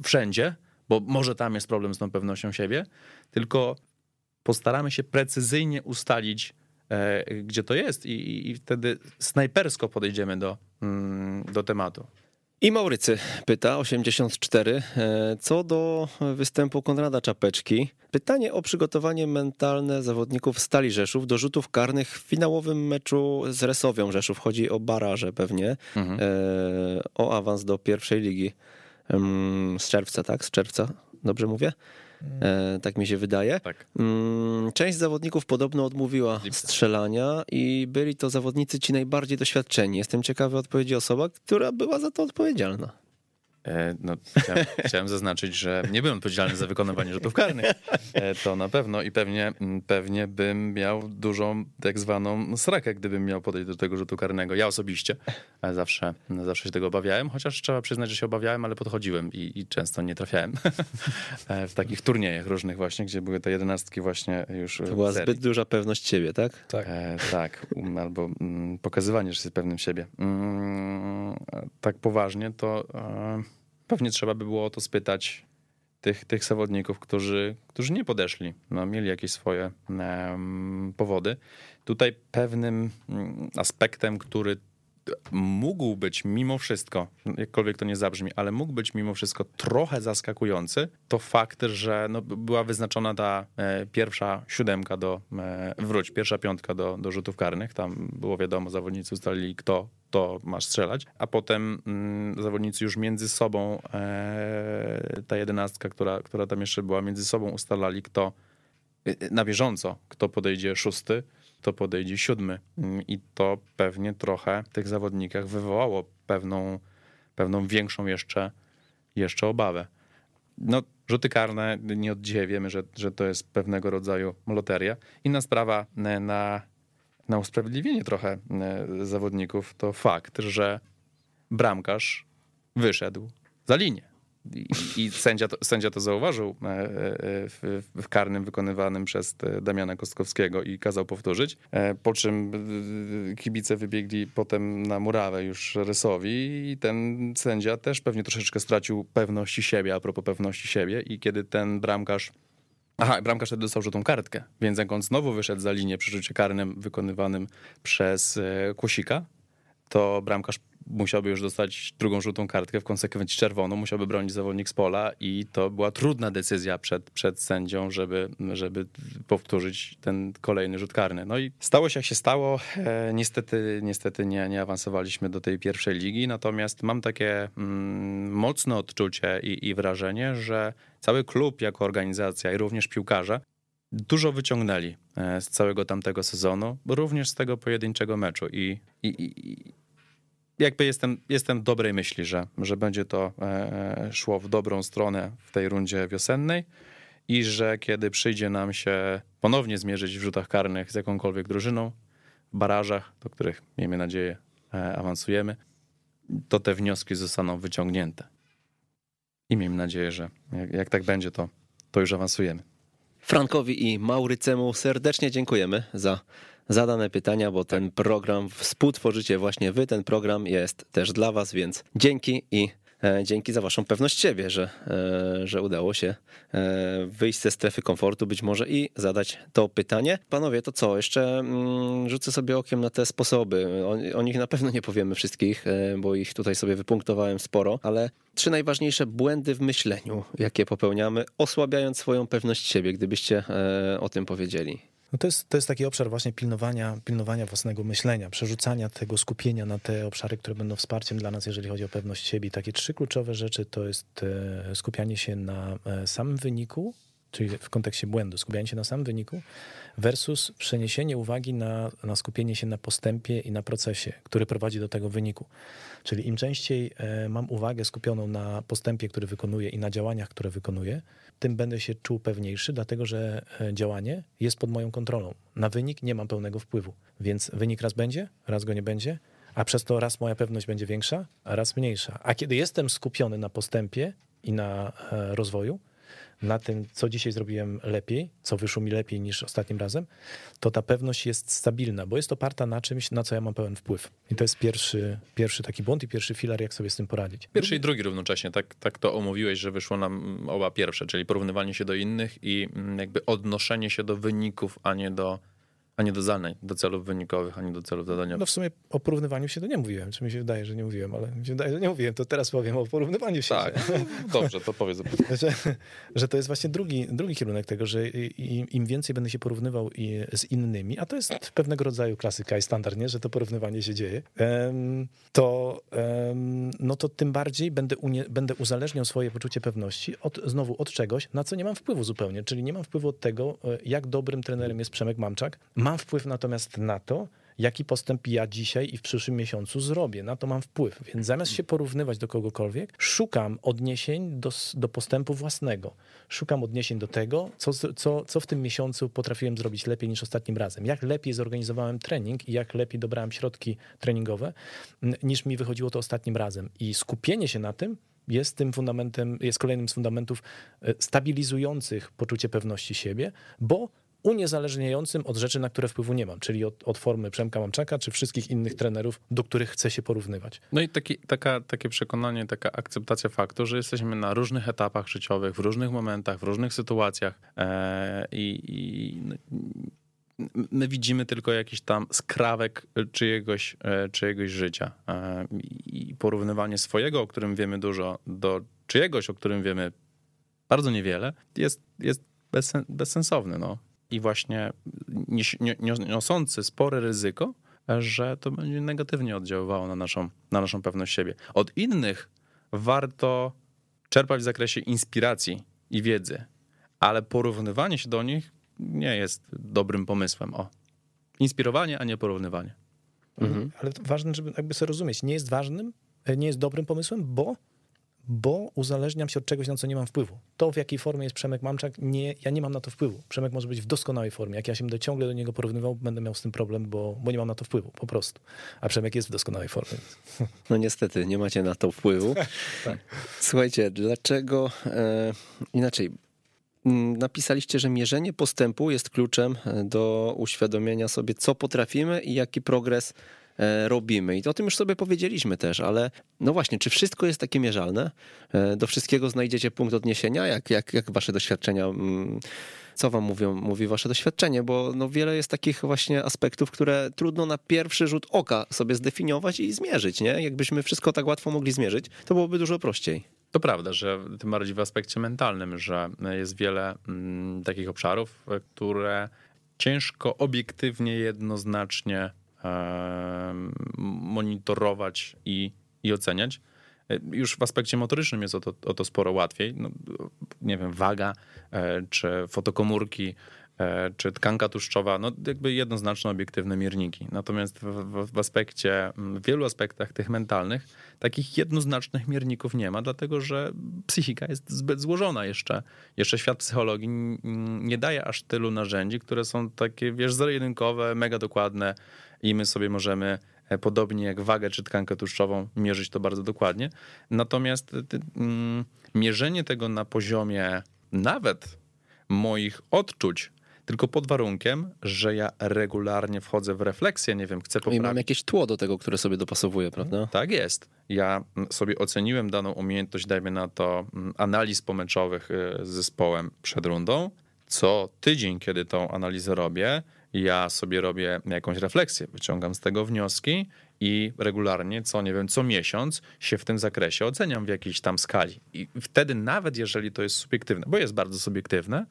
wszędzie, bo może tam jest problem z tą pewnością siebie, tylko postaramy się precyzyjnie ustalić, e, gdzie to jest i, i wtedy snajpersko podejdziemy do, mm, do tematu. I Maurycy pyta, 84, e, co do występu Konrada Czapeczki. Pytanie o przygotowanie mentalne zawodników Stali Rzeszów do rzutów karnych w finałowym meczu z Resowią Rzeszów. Chodzi o baraże pewnie, mhm. E, o awans do pierwszej ligi z czerwca, tak? Z czerwca, dobrze mówię? E, tak mi się wydaje. Tak. Mm, część zawodników podobno odmówiła strzelania i byli to zawodnicy ci najbardziej doświadczeni. Jestem ciekawy odpowiedzi osoba, która była za to odpowiedzialna. E, no, chciałem, chciałem, zaznaczyć, że nie byłem odpowiedzialny za wykonywanie rzutów karnych. E, to na pewno i pewnie, mm, pewnie bym miał dużą tak zwaną srakę, gdybym miał podejść do tego rzutu karnego. Ja osobiście zawsze, zawsze się tego obawiałem, chociaż trzeba przyznać, że się obawiałem, ale podchodziłem i, i często nie trafiałem e, w takich turniejach różnych właśnie, gdzie były te jedenastki właśnie już To była zbyt duża pewność siebie, tak? Tak, e, tak. Um, albo um, pokazywanie, że jest pewnym siebie. Um, tak poważnie to... E, pewnie trzeba by było o to spytać tych, tych zawodników, którzy, którzy nie podeszli, no, mieli jakieś swoje um, powody. Tutaj pewnym mm, aspektem, który mógł być mimo wszystko, jakkolwiek to nie zabrzmi, ale mógł być mimo wszystko trochę zaskakujący, to fakt, że no, była wyznaczona ta e, pierwsza siódemka do, e, wróć, pierwsza piątka do, do rzutów karnych. Tam było wiadomo, zawodnicy ustalili, kto to ma strzelać, a potem mm, zawodnicy już między sobą, e, ta jedenastka, która, która tam jeszcze była, między sobą ustalali, kto e, na bieżąco, kto podejdzie szósty, to podejdzie siódmy. Mm, I to pewnie trochę w tych zawodnikach wywołało pewną, pewną większą jeszcze, jeszcze obawę. No, rzuty karne, nie od dzisiaj wiemy, że, że to jest pewnego rodzaju loteria. Inna sprawa na, na usprawiedliwienie trochę zawodników to fakt, że bramkarz wyszedł za linię. I, sędzia, to, sędzia to zauważył e, e, w, w, karnym wykonywanym przez Damiana Kostkowskiego i kazał powtórzyć. E, po czym kibice wybiegli potem na murawę już rysowi i ten sędzia też pewnie troszeczkę stracił pewności siebie, a propos pewności siebie i kiedy ten bramkarz Aha, bramkarz wtedy dostał żółtą kartkę, więc jak on znowu wyszedł za linię przy rzucie karnym wykonywanym przez Kłosika, to bramkarz musiałby już dostać drugą żółtą kartkę, w konsekwencji czerwoną, musiałby bronić zawodnik z pola i to była trudna decyzja przed, przed sędzią, żeby, żeby powtórzyć ten kolejny rzut karny. No i stało się jak się stało. E, niestety niestety nie, nie awansowaliśmy do tej pierwszej ligi, natomiast mam takie mm, mocne odczucie i, i wrażenie, że cały klub jako organizacja i również piłkarze dużo wyciągnęli e, z całego tamtego sezonu, również z tego pojedynczego meczu i, i, i jakby jestem, jestem dobrej myśli, że, że będzie to e, e, szło w dobrą stronę w tej rundzie wiosennej i że kiedy przyjdzie nam się ponownie zmierzyć w rzutach karnych z jakąkolwiek drużyną, w barażach, do których miejmy nadzieję e, awansujemy, to te wnioski zostaną wyciągnięte. I miejmy nadzieję, że jak, jak tak będzie, to, to już awansujemy. Frankowi i Maurycemu serdecznie dziękujemy za zadane pytania, bo ten program współtworzycie właśnie wy. Ten program jest też dla was, więc dzięki i e, dzięki za waszą pewność siebie, że, e, że udało się e, wyjść ze strefy komfortu być może i zadać to pytanie. Panowie, to co? Jeszcze mm, rzucę sobie okiem na te sposoby. O, o nich na pewno nie powiemy wszystkich, bo ich tutaj sobie wypunktowałem sporo, ale trzy najważniejsze błędy w myśleniu, jakie popełniamy, osłabiając swoją pewność siebie, gdybyście o tym powiedzieli. No to, jest, to jest taki obszar właśnie pilnowania, pilnowania własnego myślenia, przerzucania tego skupienia na te obszary, które będą wsparciem dla nas, jeżeli chodzi o pewność siebie. takie trzy kluczowe rzeczy to jest e, skupianie się na e, samym wyniku, czyli w kontekście błędu, skupianie się na samym wyniku versus przeniesienie uwagi na, na skupienie się na postępie i na procesie, który prowadzi do tego wyniku. Czyli im częściej e, mam uwagę skupioną na postępie, który wykonuję i na działaniach, które wykonuję, tym będę się czuł pewniejszy, dlatego że e, działanie jest pod moją kontrolą. Na wynik nie mam pełnego wpływu, więc wynik raz będzie, raz go nie będzie, a przez to raz moja pewność będzie większa, a raz mniejsza. A kiedy jestem skupiony na postępie i na e, rozwoju, na tym, co dzisiaj zrobiłem lepiej, co wyszło mi lepiej niż ostatnim razem, to ta pewność jest stabilna, bo jest oparta na czymś, na co ja mam pełen wpływ. I to jest pierwszy, pierwszy taki błąd i pierwszy filar, jak sobie z tym poradzić. Pierwszy i drugi równocześnie, tak, tak to omówiłeś, że wyszło nam oba pierwsze, czyli porównywanie się do innych i mm, jakby odnoszenie się do wyników, a nie do a nie do zadań, do celów wynikowych, a nie do celów zadaniowych. No w sumie o porównywaniu się to nie mówiłem, czy mi się wydaje, że nie mówiłem, ale mi się wydaje, że nie mówiłem, to teraz powiem o porównywaniu się. Tak, dobrze, to powiedz. że, że to jest właśnie drugi, drugi kierunek tego, że im więcej będę się porównywał z innymi, a to jest pewnego rodzaju klasyka i standard, nie? że to porównywanie się dzieje, to, no to tym bardziej będę, unie, będę uzależniał swoje poczucie pewności od, znowu od czegoś, na co nie mam wpływu zupełnie, czyli nie mam wpływu od tego, e, jak dobrym trenerem jest Przemek Mamczak, Mam wpływ natomiast na to, jaki postęp ja dzisiaj i w przyszłym miesiącu zrobię. Na to mam wpływ. Więc zamiast się porównywać do kogokolwiek, szukam odniesień do, do postępu własnego. Szukam odniesień do tego, co, co, co w tym miesiącu potrafiłem zrobić lepiej niż ostatnim razem. Jak lepiej zorganizowałem trening i jak lepiej dobrałem środki treningowe, niż mi wychodziło to ostatnim razem. I skupienie się na tym jest tym fundamentem, jest kolejnym z fundamentów e, stabilizujących poczucie pewności siebie, bo uniezależniającym od rzeczy, na które wpływu nie mam, czyli od, od formy Przemka Mamczaka, czy wszystkich innych trenerów, do których chcę się porównywać. No i taki, taka, takie przekonanie, taka akceptacja faktu, że jesteśmy na różnych etapach życiowych, w różnych momentach, w różnych sytuacjach e, i, i no, my widzimy tylko jakiś tam skrawek czyjegoś, e, czyjegoś życia. E, I porównywanie swojego, o którym wiemy dużo, do czyjegoś, o którym wiemy bardzo niewiele, jest, jest bezsensowny. No. I właśnie niosący spore ryzyko, że to będzie negatywnie oddziaływało na naszą, na naszą pewność siebie. Od innych warto czerpać w zakresie inspiracji i wiedzy, ale porównywanie się do nich nie jest dobrym pomysłem. O. Inspirowanie, a nie porównywanie. Mhm. Ale ważne, żeby jakby sobie rozumieć, nie jest ważnym, nie jest dobrym pomysłem, bo bo uzależniam się od czegoś, na co nie mam wpływu. To, w jakiej formie jest Przemek Mamczak, nie, ja nie mam na to wpływu. Przemek może być w doskonałej formie. Jak ja się będę ciągle do niego porównywał, będę miał z tym problem, bo, bo nie mam na to wpływu, po prostu. A Przemek jest w doskonałej formie. No niestety, nie macie na to wpływu. tak. Słuchajcie, dlaczego e, inaczej? Napisaliście, że mierzenie postępu jest kluczem e, do uświadomienia sobie, co potrafimy i jaki progres robimy. I o tym już sobie powiedzieliśmy też, ale no właśnie, czy wszystko jest takie mierzalne? E, do wszystkiego znajdziecie punkt odniesienia? Jak, jak, jak wasze doświadczenia, mm, co wam mówią, mówi wasze doświadczenie? Bo no wiele jest takich właśnie aspektów, które trudno na pierwszy rzut oka sobie zdefiniować i zmierzyć, nie? Jakbyśmy wszystko tak łatwo mogli zmierzyć, to byłoby dużo prościej. To prawda, że tym bardziej w aspekcie mentalnym, że jest wiele mm, takich obszarów, które ciężko obiektywnie, jednoznacznie e, monitorować i, i oceniać. E, już w aspekcie motorycznym jest o to, o to sporo łatwiej. No, nie wiem, waga e, czy fotokomórki E, czy tkanka tłuszczowa, no jakby jednoznaczne obiektywne mierniki. Natomiast w, w, aspekcie, w wielu aspektach tych mentalnych, takich jednoznacznych mierników nie ma, dlatego że psychika jest zbyt złożona jeszcze. Jeszcze świat psychologii nie daje aż tylu narzędzi, które są takie, wiesz, zero-jedynkowe, mega dokładne i my sobie możemy e, podobnie jak wagę czy tkankę tłuszczową mierzyć to bardzo dokładnie. Natomiast mm, mierzenie tego na poziomie nawet moich odczuć tylko pod warunkiem, że ja regularnie wchodzę w refleksję, nie wiem, chcę poprawić. I mam jakieś tło do tego, które sobie dopasowuję, prawda? Tak jest. Ja sobie oceniłem daną umiejętność, dajmy na to, mm, analiz pomeczowych y, z zespołem przed rundą. Co tydzień, kiedy tą analizę robię, ja sobie robię jakąś refleksję, wyciągam z tego wnioski i regularnie, co nie wiem, co miesiąc się w tym zakresie oceniam w jakiejś tam skali. I wtedy, nawet jeżeli to jest subiektywne, bo jest bardzo subiektywne,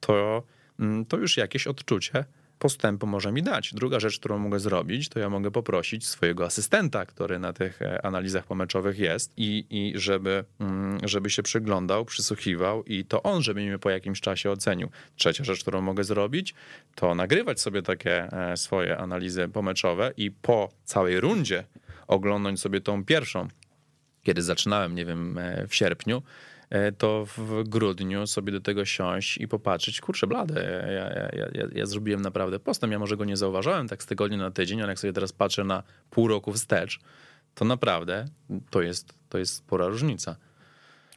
to Mm, to już jakieś odczucie postępu może mi dać. Druga rzecz, którą mogę zrobić, to ja mogę poprosić swojego asystenta, który na tych e, analizach pomeczowych jest i, i żeby, mm, żeby się przyglądał, przysłuchiwał i to on, żeby mnie po jakimś czasie ocenił. Trzecia rzecz, którą mogę zrobić, to nagrywać sobie takie e, swoje analizy pomeczowe i po całej rundzie oglądać sobie tą pierwszą, kiedy zaczynałem, nie wiem, e, w sierpniu, to w grudniu sobie do tego siąść i popatrzeć, kurczę blade, ja, ja, ja, ja zrobiłem naprawdę postęp, ja może go nie zauważałem tak z tygodnia na tydzień, ale jak sobie teraz patrzę na pół roku wstecz, to naprawdę to jest, to jest spora różnica.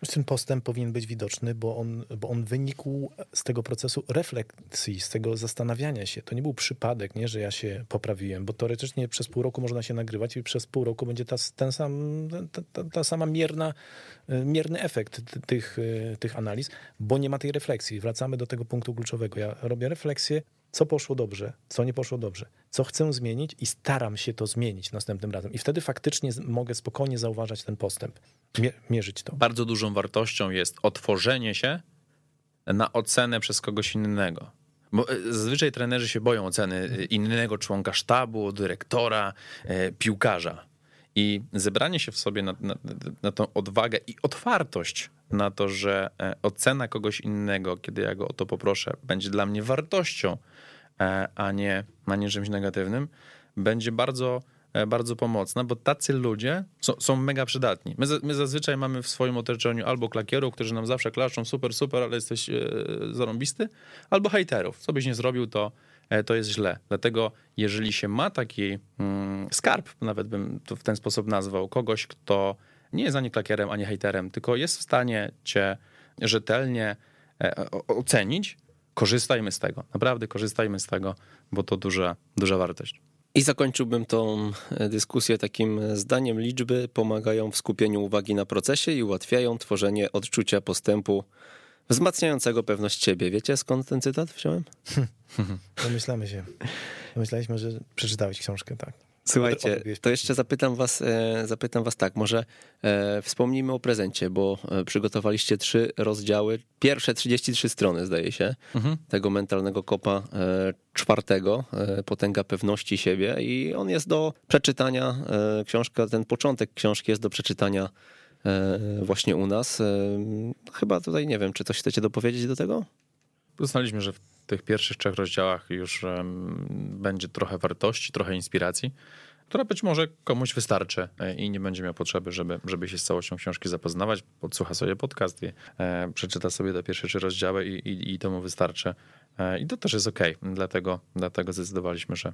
Ten postęp powinien być widoczny, bo on, bo on wynikł z tego procesu refleksji, z tego zastanawiania się. To nie był przypadek, nie, że ja się poprawiłem, bo teoretycznie przez pół roku można się nagrywać i przez pół roku będzie ta, ten sam, ta, ta, ta sama mierna, mierny efekt tych, tych analiz, bo nie ma tej refleksji. Wracamy do tego punktu kluczowego. Ja robię refleksję, co poszło dobrze, co nie poszło dobrze, co chcę zmienić i staram się to zmienić następnym razem. I wtedy faktycznie mogę spokojnie zauważać ten postęp, mierzyć to. Bardzo dużą wartością jest otworzenie się na ocenę przez kogoś innego. Bo e, zazwyczaj trenerzy się boją oceny e, innego członka sztabu, dyrektora, e, piłkarza. I zebranie się w sobie na, na, na tą odwagę i otwartość na to, że ocena kogoś innego, kiedy ja go o to poproszę, będzie dla mnie wartością, a nie, a nie czymś negatywnym, będzie bardzo, e, bardzo pomocna, bo tacy ludzie są, są mega przydatni. My, my zazwyczaj mamy w swoim otoczeniu albo klakierów, którzy nam zawsze klaszczą, super, super, ale jesteś e, zarąbisty, albo hejterów. Co byś nie zrobił, to, to jest źle. Dlatego jeżeli się ma taki mm, skarb, nawet bym to w ten sposób nazwał, kogoś, kto nie jest ani klakierem, ani hejterem, tylko jest w stanie cię rzetelnie ocenić, korzystajmy z tego. Naprawdę korzystajmy z tego, bo to duża, duża wartość. I zakończyłbym tą e, dyskusję takim zdaniem liczby pomagają w skupieniu uwagi na procesie i ułatwiają tworzenie odczucia postępu wzmacniającego pewność siebie. Wiecie skąd ten cytat wziąłem? Domyślamy się. Domyślaliśmy, że przeczytałeś książkę, tak. Słuchajcie, to jeszcze zapytam was, e, zapytam was tak, może e, wspomnijmy o prezencie, bo e, przygotowaliście trzy rozdziały, pierwsze 33 strony zdaje się, mhm. tego mentalnego kopa czwartego, Potęga pewności siebie i on jest do przeczytania, książka, ten początek książki jest do przeczytania właśnie u nas. Chyba tutaj nie wiem, czy coś chcecie dopowiedzieć do tego? Uznaliśmy, że w tych pierwszych trzech rozdziałach już będzie trochę wartości, trochę inspiracji, która być może komuś wystarczy e, i nie będzie miał potrzeby, żeby, żeby się z całością książki zapoznawać. Podsłucha sobie podcast i e, przeczyta sobie te pierwsze trzy rozdziały i, i, i to mu wystarczy. E, I to też jest ok. Dlatego, dlatego zdecydowaliśmy, że,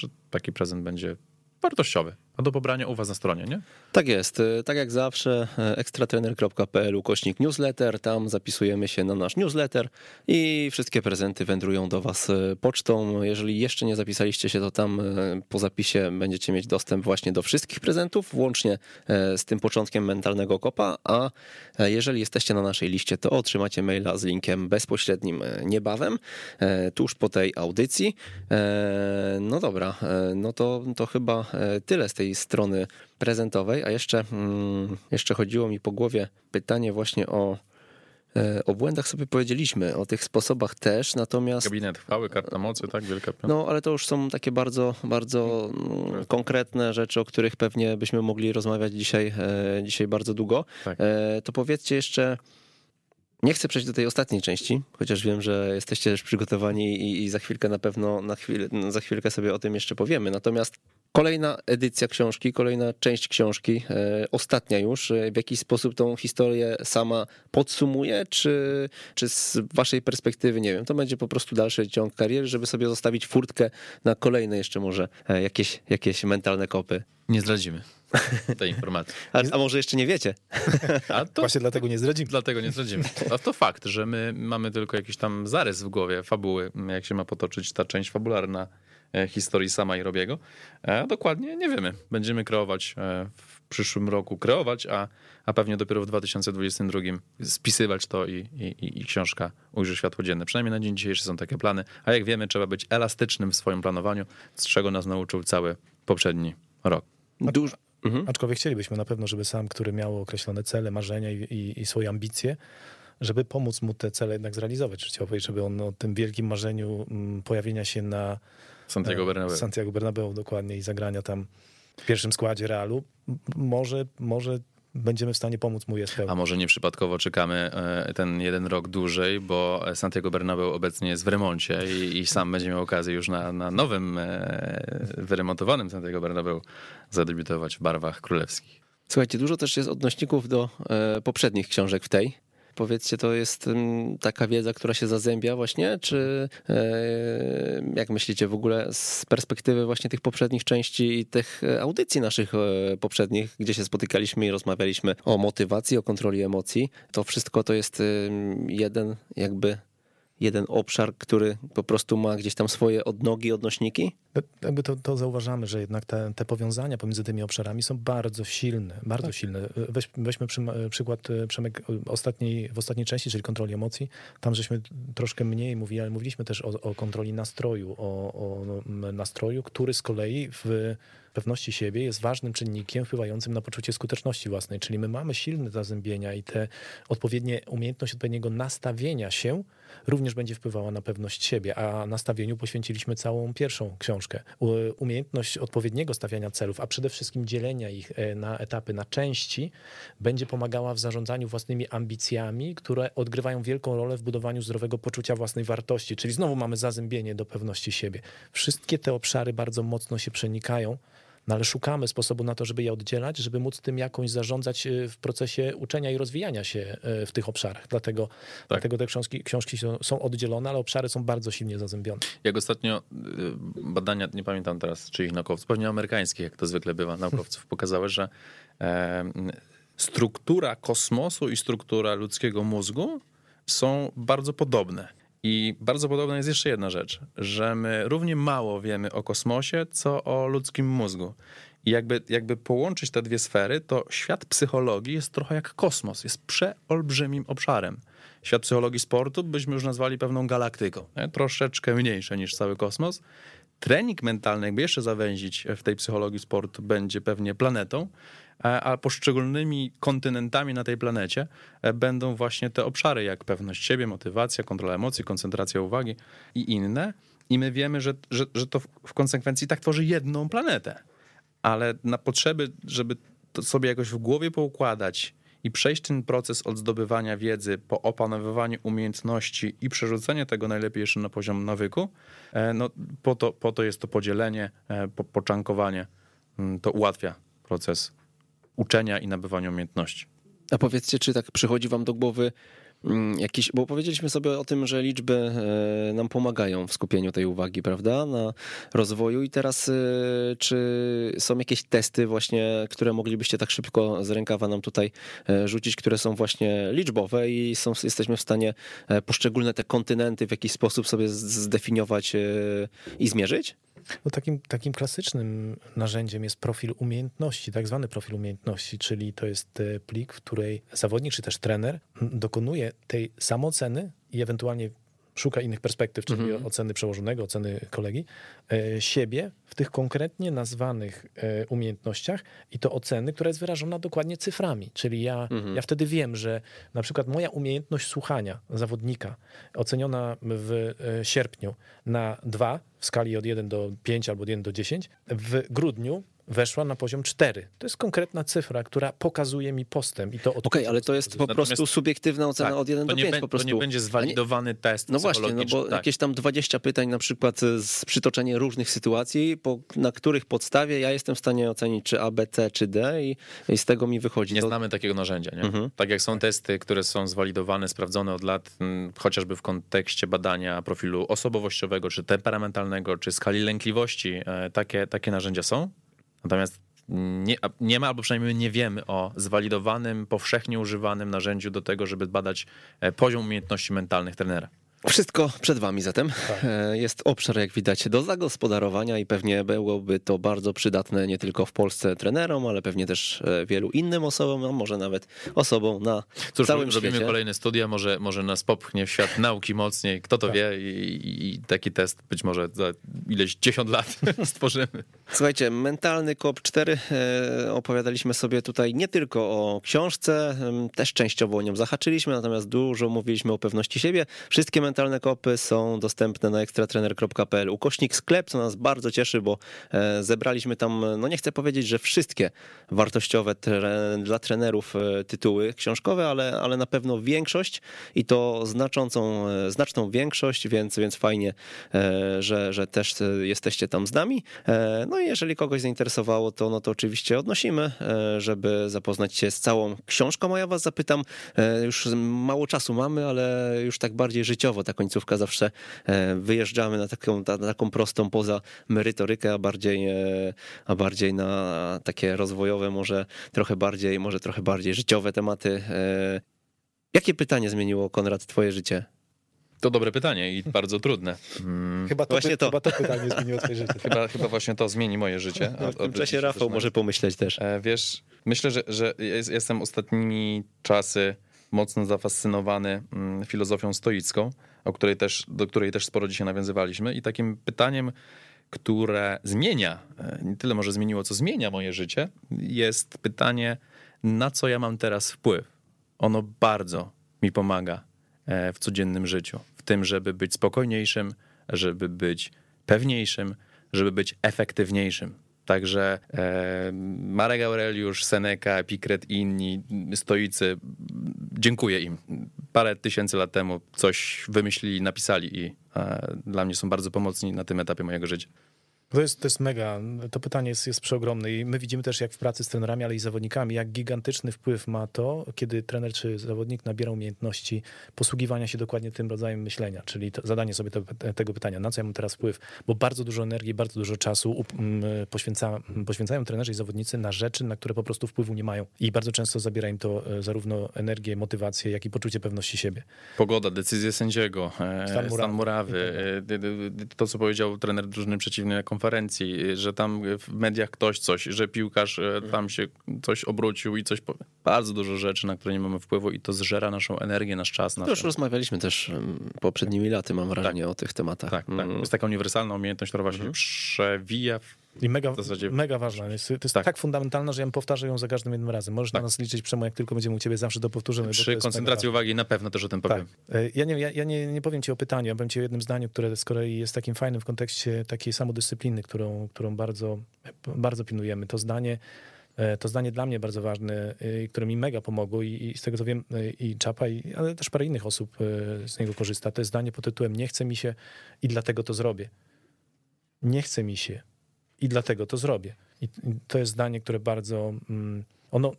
że taki prezent będzie wartościowy. A do pobrania u was na stronie, nie? Tak jest. Y, tak jak zawsze y, ekstratrener.pl ukośnik newsletter. Tam zapisujemy się na nasz newsletter i wszystkie prezenty wędrują do was y, pocztą. Jeżeli jeszcze nie zapisaliście się, to tam po zapisie będziecie mieć dostęp właśnie do wszystkich prezentów, włącznie z tym początkiem mentalnego kopa, a jeżeli jesteście na naszej liście, to otrzymacie maila z linkiem bezpośrednim niebawem, tuż po tej audycji. No dobra, no to, to chyba tyle z tej strony prezentowej, a jeszcze, mm, jeszcze chodziło mi po głowie pytanie właśnie o, e, o błędach sobie powiedzieliśmy, o tych sposobach też, natomiast... Gabinet chwały, karta mocy, tak? Wielka piątka. No, ale to już są takie bardzo, bardzo mm, konkretne rzeczy, o których pewnie byśmy mogli rozmawiać dzisiaj, e, dzisiaj bardzo długo. Tak. E, to powiedzcie jeszcze... Nie chcę przejść do tej ostatniej części, chociaż wiem, że jesteście też przygotowani i, i za chwilkę na pewno, na chwil, za chwilkę sobie o tym jeszcze powiemy. Natomiast Kolejna edycja książki, kolejna część książki, e, ostatnia już. E, w jakiś sposób tą historię sama podsumuje, czy, czy z waszej perspektywy, nie wiem, to będzie po prostu dalszy ciąg kariery, żeby sobie zostawić furtkę na kolejne jeszcze może e, jakieś, jakieś mentalne kopy? Nie zdradzimy tej informacji. A, a, może jeszcze nie wiecie? A to, Właśnie dlatego nie zdradzimy. Dlatego nie zdradzimy. A to fakt, że my mamy tylko jakiś tam zarys w głowie fabuły, jak się ma potoczyć ta część fabularna historii sama i Robiego. E, dokładnie nie wiemy. Będziemy kreować e, w przyszłym roku, kreować, a, a pewnie dopiero w 2022 spisywać to i, i, i książka ujrzy światło dzienne. Przynajmniej na dzień dzisiejszy są takie plany. A jak wiemy, trzeba być elastycznym w swoim planowaniu, z czego nas nauczył cały poprzedni rok. Duż... Mhm. Aczkolwiek chcielibyśmy na pewno, żeby sam, który miał określone cele, marzenia i, i, i swoje ambicje, żeby pomóc mu te cele jednak zrealizować życiowe i żeby on o tym wielkim marzeniu mm, pojawienia się na Santiago Bernabeu. Santiago Bernabeu dokładnie i zagrania tam w pierwszym składzie Realu. Może, może będziemy w stanie pomóc mu je spełnić. A może nie przypadkowo czekamy e, ten jeden rok dłużej, bo Santiago Bernabeu obecnie jest w remoncie i, i sam będzie miał okazję już na, na nowym, e, wyremontowanym Santiago Bernabeu zadebiutować w barwach królewskich. Słuchajcie, dużo też jest odnośników do e, poprzednich książek w tej. Powiedzcie, to jest taka wiedza, która się zazębia właśnie, czy e, jak myślicie w ogóle z perspektywy właśnie tych poprzednich części i tych e, audycji naszych e, poprzednich, gdzie się spotykaliśmy i rozmawialiśmy o motywacji, o kontroli emocji, to wszystko to jest jeden jakby jeden obszar, który po prostu ma gdzieś tam swoje odnogi, odnośniki? No, jakby to, to zauważamy, że jednak te, te powiązania pomiędzy tymi obszarami są bardzo silne, bardzo tak. silne. Weź, weźmy przy, przykład e, Przemek ostatniej, w ostatniej części, czyli kontroli emocji. Tam żeśmy troszkę mniej mówili, ale mówiliśmy też o, o kontroli nastroju, o, o no, nastroju, który z kolei w pewności siebie jest ważnym czynnikiem wpływającym na poczucie skuteczności własnej. Czyli my mamy silne zazębienia i te odpowiednie umiejętność odpowiedniego nastawienia się również będzie wpływała na pewność siebie, a nastawieniu poświęciliśmy całą pierwszą książkę. Umiejętność odpowiedniego stawiania celów, a przede wszystkim dzielenia ich e, na etapy, na części, będzie pomagała w zarządzaniu własnymi ambicjami, które odgrywają wielką rolę w budowaniu zdrowego poczucia własnej wartości. Czyli znowu mamy zazębienie do pewności siebie. Wszystkie te obszary bardzo mocno się przenikają. No ale szukamy sposobu na to, żeby je oddzielać, żeby móc tym jakąś zarządzać e, w procesie uczenia i rozwijania się e, w tych obszarach. Dlatego, tak. dlatego te książki, książki są, oddzielone, ale obszary są bardzo silnie zazębione. Jak ostatnio e, badania, nie pamiętam teraz czyich naukowców, pewnie amerykańskich, jak to zwykle bywa, naukowców, pokazały, że struktura kosmosu i struktura ludzkiego mózgu są bardzo podobne. I bardzo podobna jest jeszcze jedna rzecz, że my równie mało wiemy o kosmosie, co o ludzkim mózgu. I jakby, jakby połączyć te dwie sfery, to świat psychologii jest trochę jak kosmos, jest przeolbrzymim obszarem. Świat psychologii sportu byśmy już nazwali pewną galaktyką, nie? troszeczkę mniejsze niż cały kosmos. Trening mentalny, jakby jeszcze zawęzić w tej psychologii sportu, będzie pewnie planetą, a poszczególnymi kontynentami na tej planecie e, będą właśnie te obszary, jak pewność siebie, motywacja, kontrola emocji, koncentracja uwagi i inne. I my wiemy, że, że, że to w konsekwencji tak tworzy jedną planetę. Ale na potrzeby, żeby to sobie jakoś w głowie poukładać i przejść ten proces od zdobywania wiedzy po opanowywaniu umiejętności i przerzucenie tego najlepiej jeszcze na poziom nawyku, e, no po to, po to jest to podzielenie, e, po, poczankowanie. Mm, to ułatwia proces uczenia i nabywania umiejętności. A powiedzcie, czy tak przychodzi wam do głowy mm, jakieś, bo powiedzieliśmy sobie o tym, że liczby e, nam pomagają w skupieniu tej uwagi, prawda, na rozwoju i teraz e, czy są jakieś testy właśnie, które moglibyście tak szybko z rękawa nam tutaj e, rzucić, które są właśnie liczbowe i są, jesteśmy w stanie poszczególne te kontynenty w jakiś sposób sobie zdefiniować i zmierzyć? No takim, takim klasycznym narzędziem jest profil umiejętności, tak zwany profil umiejętności, czyli to jest e, plik, w której zawodnik czy też trener dokonuje tej samoceny i ewentualnie szuka innych perspektyw, czyli -hmm. oceny przełożonego, oceny kolegi, e, siebie w tych konkretnie nazwanych e, umiejętnościach i to oceny, która jest wyrażona dokładnie cyframi. Czyli ja, -hmm. ja wtedy wiem, że na przykład moja umiejętność słuchania zawodnika oceniona w e, sierpniu na 2 w skali od 1 do 5 albo od 1 do 10, w grudniu weszła na poziom 4. To jest konkretna cyfra, która pokazuje mi postęp i to Okej, okay, ale to jest po Natomiast, prostu subiektywna ocena tak, od 1 do 5 be, po prostu. To nie będzie zwalidowany test No właśnie, no bo tak. jakieś tam 20 pytań na przykład z przytoczenia różnych sytuacji, po, na których podstawie ja jestem w stanie ocenić czy A, B, C, czy D i, i z tego mi wychodzi. Nie to... znamy takiego narzędzia, nie? Mhm. Tak jak są testy, które są zwalidowane, sprawdzone od lat, m, chociażby w kontekście badania profilu osobowościowego, czy temperamentalnego, czy skali lękliwości, e, takie, takie narzędzia są. Natomiast nie, nie, ma, albo przynajmniej nie wiemy o zwalidowanym, powszechnie używanym narzędziu do tego, żeby badać e, poziom umiejętności mentalnych trenera. Wszystko przed wami zatem. Tak. E, jest obszar, jak widać, do zagospodarowania i pewnie byłoby to bardzo przydatne nie tylko w Polsce trenerom, ale pewnie też e, wielu innym osobom, a może nawet osobom na Cóż, całym robimy świecie. kolejne studia, może, może nas popchnie w świat nauki mocniej, kto to tak. wie I, i, taki test być może za ileś dziesiąt lat stworzymy. Słuchajcie, mentalny kop 4 e, opowiadaliśmy sobie tutaj nie tylko o książce, też częściowo o nią zahaczyliśmy, natomiast dużo mówiliśmy o pewności siebie. Wszystkie mentalne kopy są dostępne na ekstratrener.pl. Ukośnik sklep, co nas bardzo cieszy, bo e, zebraliśmy tam, no nie chcę powiedzieć, że wszystkie wartościowe tre dla trenerów e, tytuły książkowe, ale, ale na pewno większość i to znaczącą, e, znaczną większość, więc, więc fajnie, że, że też jesteście tam z nami. No i jeżeli kogoś zainteresowało, to, no to oczywiście odnosimy, żeby zapoznać się z całą książką, a ja was zapytam, już mało czasu mamy, ale już tak bardziej życiowo ta końcówka zawsze e, wyjeżdżamy na taką, na taką prostą poza merytorykę, a bardziej, e, a bardziej na takie rozwojowe, może trochę bardziej, może trochę bardziej życiowe tematy. E, jakie pytanie zmieniło, Konrad, twoje życie? To dobre pytanie i bardzo trudne. Hmm. Chyba, to właśnie to. chyba to pytanie zmieniło twoje życie. Chyba, chyba właśnie to zmieni moje życie. A, w tym czasie Rafał może pomyśleć też. Wiesz, myślę, że, że jestem ostatnimi czasy mocno zafascynowany mm, filozofią stoicką, o której też, do której też sporo dzisiaj nawiązywaliśmy. I takim pytaniem, które zmienia, e, nie tyle może zmieniło, co zmienia moje życie, jest pytanie, na co ja mam teraz wpływ. Ono bardzo mi pomaga e, w codziennym życiu, w tym, żeby być spokojniejszym, żeby być pewniejszym, żeby być efektywniejszym. Także e, Marek Aureliusz, Seneca, Epikret i inni stoicy, dziękuję im. Parę tysięcy lat temu coś wymyślili, napisali i e, dla mnie są bardzo pomocni na tym etapie mojego życia. To jest, to jest mega, to pytanie jest, jest przeogromne i my widzimy też jak w pracy z trenerami, ale i zawodnikami, jak gigantyczny wpływ ma to, kiedy trener czy zawodnik nabiera umiejętności posługiwania się dokładnie tym rodzajem myślenia, czyli to, zadanie sobie te, tego pytania, na co ja mam teraz wpływ, bo bardzo dużo energii, bardzo dużo czasu poświęca, poświęcają trenerzy i zawodnicy na rzeczy, na które po prostu wpływu nie mają. I bardzo często zabiera im to e, zarówno energię, motywację, jak i poczucie pewności siebie. Pogoda, decyzje sędziego, e, stan murawy, stan murawy tak to co powiedział trener drużyny przeciwnej na konferencji, że tam w mediach ktoś coś, że piłkarz e, tam się coś obrócił i coś powie. Bardzo dużo rzeczy, na które nie mamy wpływu i to zżera naszą energię, nasz czas. To już rozmawialiśmy też poprzednimi laty, mam wrażenie, tak. o tych tematach. Tak, tak. Mm. Jest taka uniwersalna umiejętność, która właśnie mhm. przewija w i mega, zasadzie... mega ważna. Jest, to jest tak. tak. fundamentalna, że ja powtarzam ją za każdym jednym razem. Możesz tak. na nas liczyć, Przemo, jak tylko będziemy u ciebie, zawsze to powtórzymy. Przy koncentracji uwagi na pewno też o tym powiem. Tak. E, ja, nie, ja, ja nie, nie powiem ci o pytaniu, ja powiem ci o jednym zdaniu, które z kolei jest takim fajnym w kontekście takiej samodyscypliny, którą, którą bardzo, bardzo pilnujemy. To zdanie, e, to zdanie dla mnie bardzo ważne, e, które mi mega pomogło i, i z tego co wiem i Czapa, i, ale też parę innych osób z niego korzysta. To jest zdanie pod tytułem nie chce mi się i dlatego to zrobię. Nie chce mi się i dlatego to zrobię. I to jest zdanie, które bardzo. Mm, ono,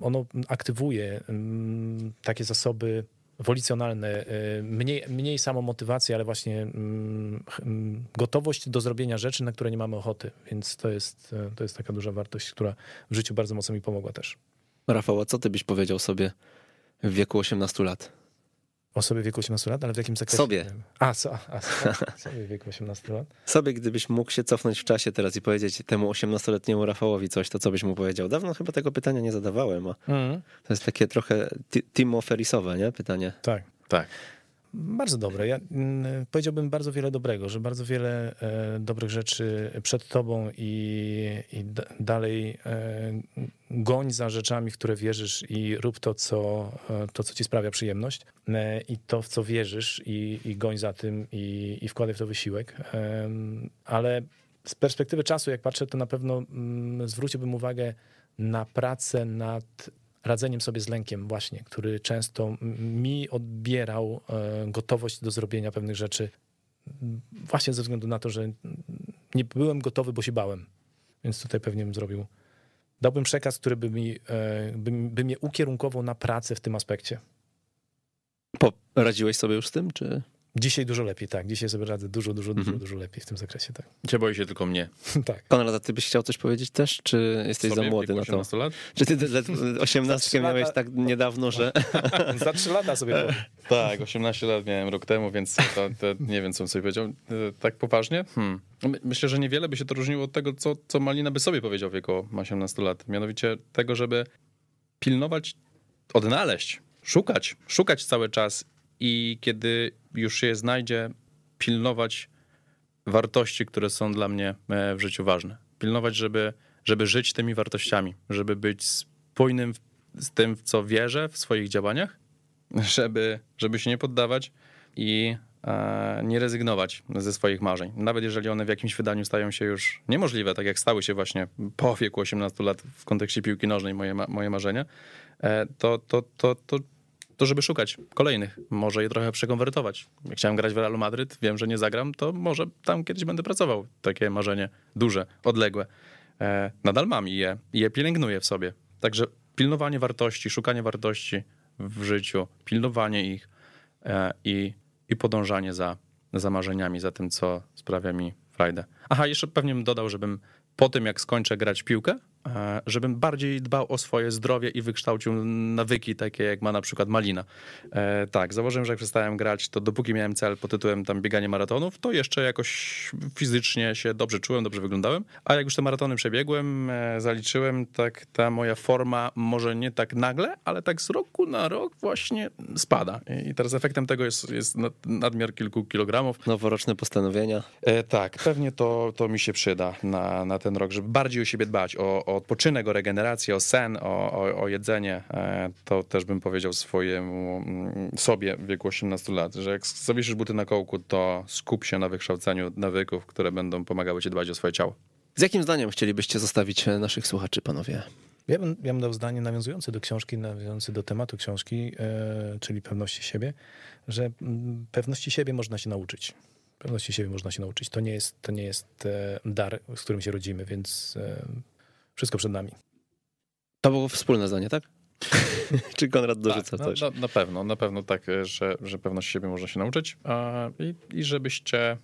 ono aktywuje mm, takie zasoby wolicjonalne, y, mniej, mniej samomotywacji, ale właśnie mm, gotowość do zrobienia rzeczy, na które nie mamy ochoty. Więc to jest, to jest taka duża wartość, która w życiu bardzo mocno mi pomogła też. Rafał, a co ty byś powiedział sobie w wieku 18 lat? Osobie w wieku 18 lat, ale w jakim zakresie? Sobie. A, so, a sobie w wieku 18 lat. Sobie, gdybyś mógł się cofnąć w czasie teraz i powiedzieć temu 18-letniemu Rafałowi coś, to co byś mu powiedział? Dawno chyba tego pytania nie zadawałem, a mm. to jest takie trochę Timo Ferisowe, nie? Pytanie. Tak. Tak. Bardzo dobre. Ja mm, powiedziałbym bardzo wiele dobrego, że bardzo wiele e, dobrych rzeczy przed tobą i, i dalej e, goń za rzeczami, w które wierzysz i rób to, co, e, to, co ci sprawia przyjemność i to, w co wierzysz i, i goń za tym i, i wkładaj w to wysiłek. Ale z perspektywy czasu, jak patrzę, to na pewno mm, zwróciłbym uwagę na pracę nad radzeniem sobie z lękiem właśnie, który często mi odbierał e, gotowość do zrobienia pewnych rzeczy właśnie ze względu na to, że nie byłem gotowy, bo się bałem. Więc tutaj pewnie bym zrobił, dałbym przekaz, który by, mi, e, by, by mnie ukierunkował na pracę w tym aspekcie. Radziłeś sobie już z tym, czy... Dzisiaj dużo lepiej, tak. Dzisiaj sobie radzę dużo, dużo, dużo, mhm. dużo lepiej w tym zakresie, tak. Cię boi się tylko mnie. tak. Konrad, a ty byś chciał coś powiedzieć też, czy jesteś Sobie za młody na to? Lat? Czy ty 18 miałeś tak niedawno, że... za 3 lata sobie powiem. Tak, 18 lat miałem rok temu, więc to, to nie wiem, co bym sobie powiedział. E, tak poważnie? Hmm. Myślę, że niewiele by się to różniło od tego, co, co Malina by sobie powiedział w wieku 18 lat. Mianowicie tego, żeby pilnować, odnaleźć, szukać, szukać cały czas i kiedy już się znajdzie, pilnować wartości, które są dla mnie e, w życiu ważne. Pilnować, żeby, żeby żyć tymi wartościami, żeby być spójnym z tym, w co wierzę w swoich działaniach, żeby, żeby się nie poddawać i e, nie rezygnować ze swoich marzeń. Nawet jeżeli one w jakimś wydaniu stają się już niemożliwe, tak jak stały się właśnie po wieku 18 lat w kontekście piłki nożnej moje, moje marzenia, e, to, to, to, to to żeby szukać kolejnych, może je trochę przekonwertować. Jak chciałem grać w Realu Madryt, wiem, że nie zagram, to może tam kiedyś będę pracował. Takie marzenie duże, odległe. E, nadal mam je, i je pielęgnuję w sobie. Także pilnowanie wartości, szukanie wartości w życiu, pilnowanie ich e, i, i podążanie za, za marzeniami, za tym, co sprawia mi frajdę. Aha, jeszcze pewnie bym dodał, żebym po tym, jak skończę grać piłkę, żebym bardziej dbał o swoje zdrowie i wykształcił nawyki takie, jak ma na przykład Malina. E, tak, założyłem, że jak przestałem grać, to dopóki miałem cel pod tytułem tam bieganie maratonów, to jeszcze jakoś fizycznie się dobrze czułem, dobrze wyglądałem, a jak już te maratony przebiegłem, e, zaliczyłem, tak ta moja forma może nie tak nagle, ale tak z roku na rok właśnie spada. I teraz efektem tego jest, jest nadmiar kilku kilogramów. Noworoczne postanowienia. E, tak, pewnie to, to mi się przyda na, na ten rok, żeby bardziej o siebie dbać, o, o odpoczynek, o regenerację, o sen, o, o, o jedzenie, e, to też bym powiedział swojemu mm, sobie w wieku 18 lat, że jak zawiesisz buty na kołku, to skup się na wykształceniu nawyków, które będą pomagały ci dbać o swoje ciało. Z jakim zdaniem chcielibyście zostawić e, naszych słuchaczy, panowie? Ja bym, ja bym dał zdanie nawiązujące do książki, nawiązujące do tematu książki, e, czyli pewności siebie, że mm, pewności siebie można się nauczyć. Pewności siebie można się nauczyć. To nie jest, to nie jest dar, z którym się rodzimy, więc wszystko przed nami. To było wspólne zdanie, tak? Czy Konrad dorzuca tak, coś? Na, na, pewno, na pewno tak, że, że pewność siebie można się nauczyć a, i, i żebyście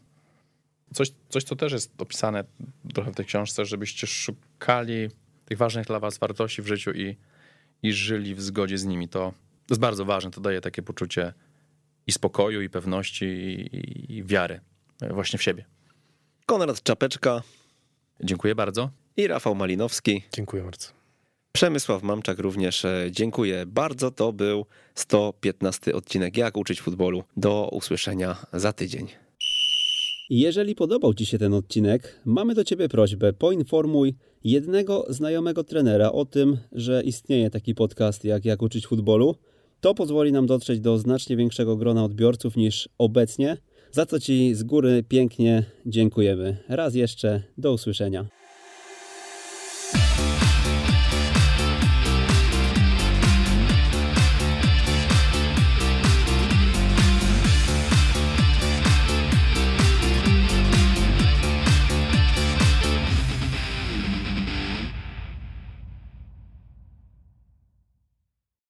coś, coś, co też jest opisane trochę w tej książce, żebyście szukali tych ważnych dla was wartości w życiu i, i żyli w zgodzie z nimi. To jest bardzo ważne, to daje takie poczucie i spokoju, i pewności, i, i wiary właśnie w siebie. Konrad Czapeczka Dziękuję bardzo. I Rafał Malinowski. Dziękuję bardzo. Przemysław Mamczak również e, dziękuję bardzo. To był 115 odcinek Jak uczyć futbolu. Do usłyszenia za tydzień. Jeżeli podobał Ci się ten odcinek, mamy do Ciebie prośbę: poinformuj jednego znajomego trenera o tym, że istnieje taki podcast jak Jak uczyć futbolu. To pozwoli nam dotrzeć do znacznie większego grona odbiorców niż obecnie, za co Ci z góry pięknie dziękujemy. Raz jeszcze, do usłyszenia.